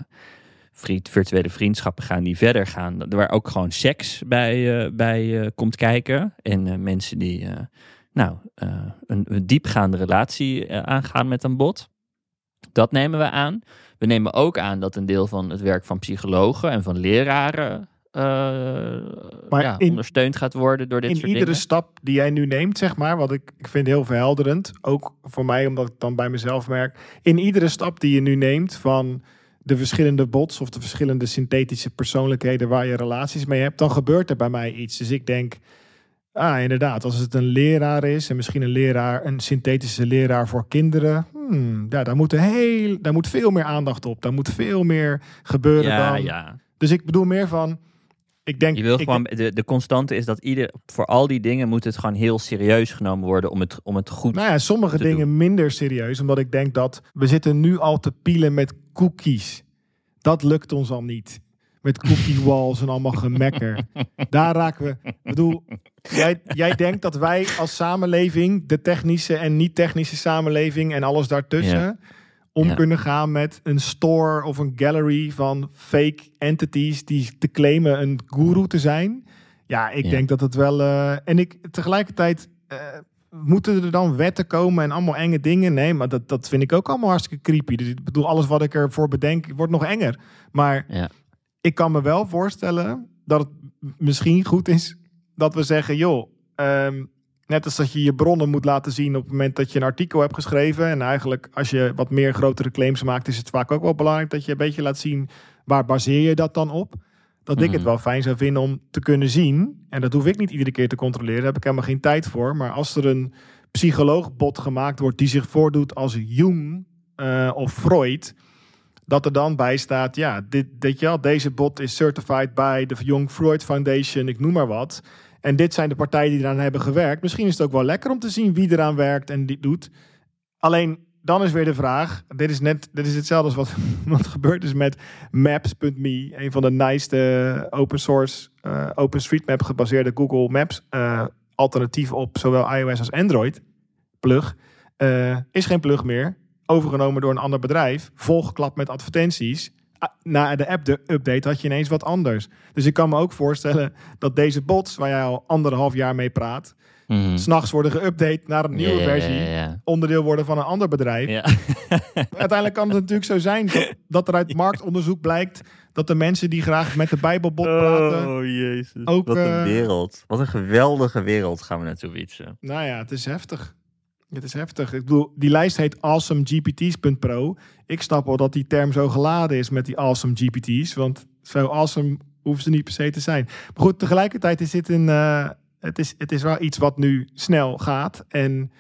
virtuele vriendschappen gaan die verder gaan. Waar ook gewoon seks bij, eh, bij eh, komt kijken. En eh, mensen die nou, een, een diepgaande relatie aangaan met een bot. Dat nemen we aan. We nemen ook aan dat een deel van het werk van psychologen en van leraren ja, in- ondersteund gaat worden door dit in soort iedere dingen. stap die jij nu neemt, zeg maar, wat ik, ik vind heel verhelderend, ook voor mij, omdat ik dan bij mezelf merk, in iedere stap die je nu neemt van de verschillende bots of de verschillende synthetische persoonlijkheden waar je relaties mee hebt, dan gebeurt er bij mij iets. Dus ik denk, ah, inderdaad, als het een leraar is en misschien een leraar, een synthetische leraar voor kinderen, hmm, ja, daar moet, heel, daar moet veel meer aandacht op. Daar moet veel meer gebeuren Ja, dan. ja. Dus ik bedoel meer van, ik denk, Je wil gewoon, de, de constante is dat ieder, voor al die dingen moet het gewoon heel serieus genomen worden om het, om het goed Nou ja, sommige dingen minder serieus. Omdat ik denk dat we zitten nu al te pielen met cookies. Dat lukt ons al niet. Met cookie <laughs> walls en allemaal gemekker. Daar raken we. Ik bedoel, jij, jij denkt dat wij als samenleving, de technische en niet-technische samenleving en alles daartussen, Ja. Om Ja. kunnen gaan met een store of een gallery van fake entities die te claimen een guru te zijn. Ja, ik Ja. denk dat het wel. eh, en ik tegelijkertijd. eh, moeten er dan wetten komen en allemaal enge dingen? Nee, maar dat, dat vind ik ook allemaal hartstikke creepy. Dus ik bedoel, alles wat ik ervoor bedenk, wordt nog enger. Maar Ja. ik kan me wel voorstellen dat het misschien goed is dat we zeggen, joh, ehm, net als dat je je bronnen moet laten zien op het moment dat je een artikel hebt geschreven. En eigenlijk als je wat meer grotere claims maakt, is het vaak ook wel belangrijk dat je een beetje laat zien waar baseer je dat dan op. Dat ik het Mhm. wel fijn zou vinden om te kunnen zien. En dat hoef ik niet iedere keer te controleren. Daar heb ik helemaal geen tijd voor. Maar als er een psycholoogbot gemaakt wordt die zich voordoet als Jung eh, of Freud. Dat er dan bij staat, ja, dit, dit, ja, deze bot is certified by de Young Freud Foundation, ik noem maar wat. En dit zijn de partijen die eraan hebben gewerkt. Misschien is het ook wel lekker om te zien wie eraan werkt en dit doet. Alleen dan is weer de vraag: dit is net dit is hetzelfde als wat, <laughs> wat gebeurd is met Maps.me, een van de nice open source eh OpenStreetMap gebaseerde Google Maps eh, alternatief op zowel iOS als Android. Plug Eh, is geen plug meer, overgenomen door een ander bedrijf, volgeklapt met advertenties. Ah, Na de app de update had je ineens wat anders. Dus ik kan me ook voorstellen dat deze bots, waar jij al anderhalf jaar mee praat, Mhm. s'nachts worden geüpdate naar een nieuwe versie onderdeel worden van een ander bedrijf. <laughs> Uiteindelijk kan het natuurlijk zo zijn dat, dat er uit marktonderzoek blijkt dat de mensen die graag met de Bijbelbot praten. Oh jezus. Ook, Wat een eh, wereld. Wat een geweldige wereld gaan we naartoe fietsen. Nou ja, het is heftig. Het is heftig. Ik bedoel, die lijst heet awesomegpts.pro. Ik snap wel dat die term zo geladen is met die awesome GPT's. Want zo awesome hoeven ze niet per se te zijn. Maar goed, tegelijkertijd is dit een. eh, het, is, het is wel iets wat nu snel gaat. En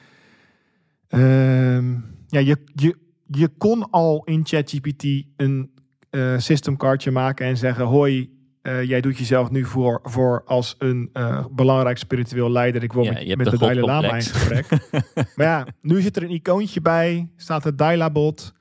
ehm, ja, je, je, je kon al in ChatGPT een eh systemcardje maken en zeggen: Hoi, eh, jij doet jezelf nu voor, voor als een eh, belangrijk spiritueel leider. Ik wil Ja, met, de de Dalai Lama in gesprek. maar ja, nu zit er een icoontje bij, staat het Dailabot.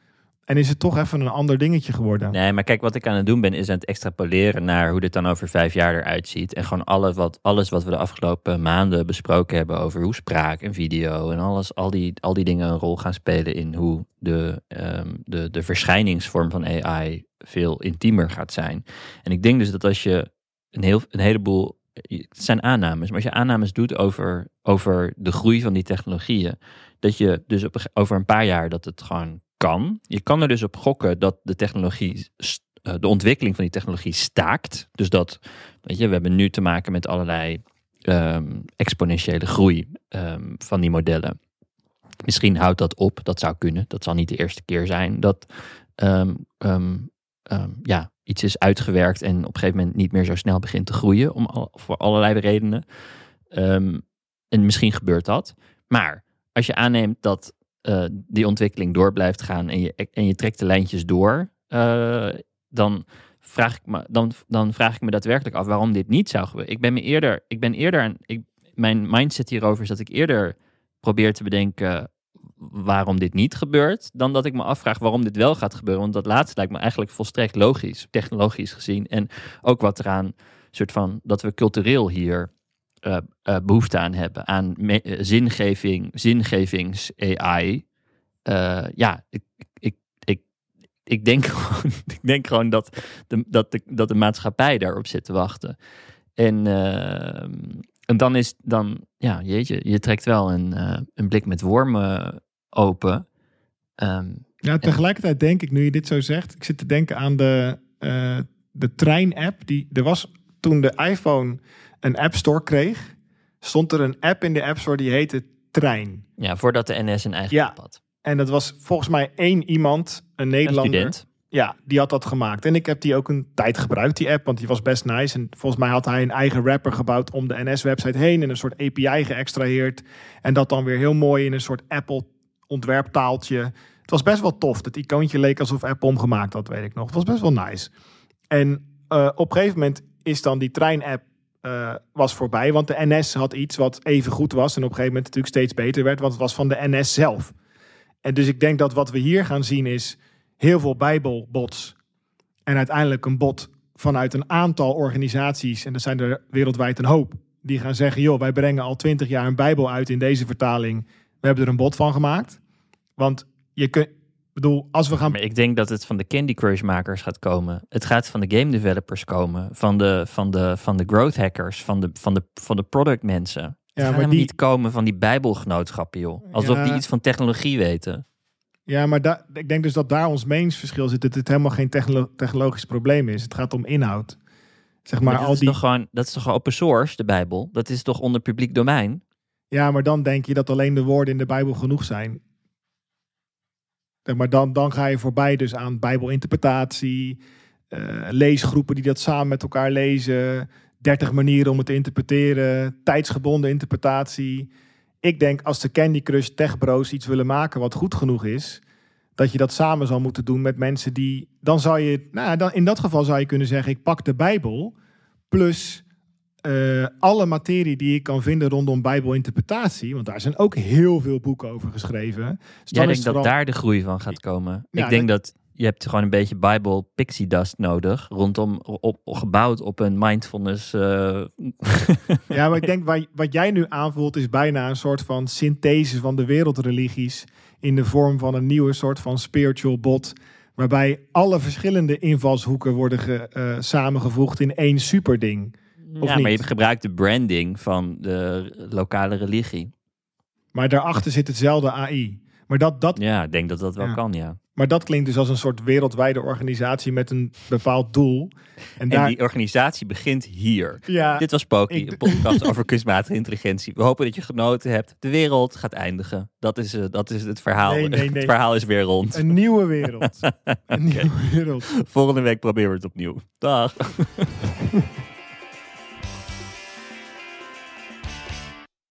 En is het toch even een ander dingetje geworden. Nee, maar kijk, wat ik aan het doen ben, is aan het extrapoleren naar hoe dit dan over vijf jaar eruit ziet. En gewoon alles wat, alles wat we de afgelopen maanden besproken hebben over hoe spraak en video en alles, al die, al die dingen een rol gaan spelen in hoe de, ehm, de, de verschijningsvorm van AI veel intiemer gaat zijn. En ik denk dus dat als je een, heel, een heleboel. Het zijn aannames, maar als je aannames doet over, over de groei van die technologieën, dat je dus over een paar jaar dat het gewoon kan. Je kan er dus op gokken dat de technologie, eh, de ontwikkeling van die technologie staakt. Dus dat, weet je, we hebben nu te maken met allerlei um, exponentiële groei um, van die modellen. Misschien houdt dat op, dat zou kunnen. Dat zal niet de eerste keer zijn dat um, ja, iets is uitgewerkt en op een gegeven moment niet meer zo snel begint te groeien, om voor allerlei redenen. en misschien gebeurt dat. Maar als je aanneemt dat uh, die ontwikkeling door blijft gaan en je, en je trekt de lijntjes door, uh, dan, vraag ik me, dan, dan vraag ik me daadwerkelijk af waarom dit niet zou gebeuren. Ik ben me eerder, ik ben eerder, ik, mijn mindset hierover is dat ik eerder probeer te bedenken waarom dit niet gebeurt, dan dat ik me afvraag waarom dit wel gaat gebeuren. Want dat laatste lijkt me eigenlijk volstrekt logisch, technologisch gezien. En ook wat eraan, soort van, dat we cultureel hier uh, uh, behoefte aan hebben. Aan uh, zingeving, zingevings-AI. ja, ik, ik, ik, ik, denk <laughs> gewoon, ik denk gewoon dat de, dat, de, dat de maatschappij daarop zit te wachten. En, en dan is dan, ja, jeetje, je trekt wel een, een blik met wormen open. Um, ja, tegelijkertijd denk ik, nu je dit zo zegt, ik zit te denken aan de, de trein-app. Die, er was toen de iPhone een App Store kreeg, stond er een app in de App Store die heette Trein. Ja, voordat de NS een eigen ja. app had. En dat was volgens mij één iemand, een Nederlander. Een ja, die had dat gemaakt. En ik heb die ook een tijd gebruikt, die app, want die was best nice. En volgens mij had hij een eigen wrapper gebouwd om de NS-website heen en een soort API geëxtraheerd. En dat dan weer heel mooi in een soort Apple-ontwerptaaltje. Het was best wel tof. Het icoontje leek alsof Apple hem gemaakt had, weet ik nog. Het was best wel nice. En uh, op een gegeven moment is dan die trein-app uh, was voorbij. Want de NS had iets wat even goed was. En op een gegeven moment natuurlijk steeds beter werd. Want het was van de NS zelf. En dus ik denk dat wat we hier gaan zien is heel veel Bijbelbots. En uiteindelijk een bot vanuit een aantal organisaties. En er zijn er wereldwijd een hoop. Die gaan zeggen, joh, wij brengen al twintig jaar een Bijbel uit in deze vertaling. We hebben er een bot van gemaakt. Want je kunt, bedoel, als we gaan. Maar ik denk dat het van de Candy Crush makers gaat komen. Het gaat van de game developers komen. Van de, van de, van de growth hackers. Van de, van de, van de product mensen. Het ja, maar die... niet komen van die bijbelgenootschappen, joh. Alsof ja. die iets van technologie weten. Ja, maar da- ik denk dus dat daar ons meningsverschil zit. Dat het helemaal geen technolo technologisch probleem is. Het gaat om inhoud. Zeg maar, maar al is die... toch gewoon, dat is toch open source, de Bijbel? Dat is toch onder publiek domein? Ja, maar dan denk je dat alleen de woorden in de Bijbel genoeg zijn. Maar dan, dan ga je voorbij dus aan bijbelinterpretatie, uh, leesgroepen die dat samen met elkaar lezen, 30 manieren om het te interpreteren, tijdsgebonden interpretatie. Ik denk als de Candy Crush Tech Bros iets willen maken wat goed genoeg is, dat je dat samen zal moeten doen met mensen die. Dan zou je, nou, dan in dat geval zou je kunnen zeggen: ik pak de Bijbel plus uh, alle materie die ik kan vinden rondom Bijbelinterpretatie, want daar zijn ook heel veel boeken over geschreven. Dus Jij denkt dat daar de groei van gaat komen? Ja, ik denk dat... dat je hebt gewoon een beetje Bijbel pixie dust nodig, rondom, op, gebouwd op een mindfulness. Uh... <laughs> ja, maar ik denk wat, wat jij nu aanvoelt is bijna een soort van synthese van de wereldreligies in de vorm van een nieuwe soort van spiritual bot, waarbij alle verschillende invalshoeken worden ge, uh, samengevoegd in één superding. Of ja, niet? maar je gebruikt de branding van de lokale religie. Maar daarachter zit hetzelfde AI. Maar dat, dat, ja, ik denk dat dat wel ja. kan, ja. Maar dat klinkt dus als een soort wereldwijde organisatie met een bepaald doel. En, en daar... die organisatie begint hier. Ja, Dit was Poki, ik... een podcast <laughs> over kunstmatige intelligentie. We hopen dat je genoten hebt. De wereld gaat eindigen. Dat is, uh, dat is het verhaal. Nee, nee, <laughs> nee. Het verhaal is weer rond. Een nieuwe wereld. <laughs> een okay. nieuwe wereld. Volgende week proberen we het opnieuw. Dag.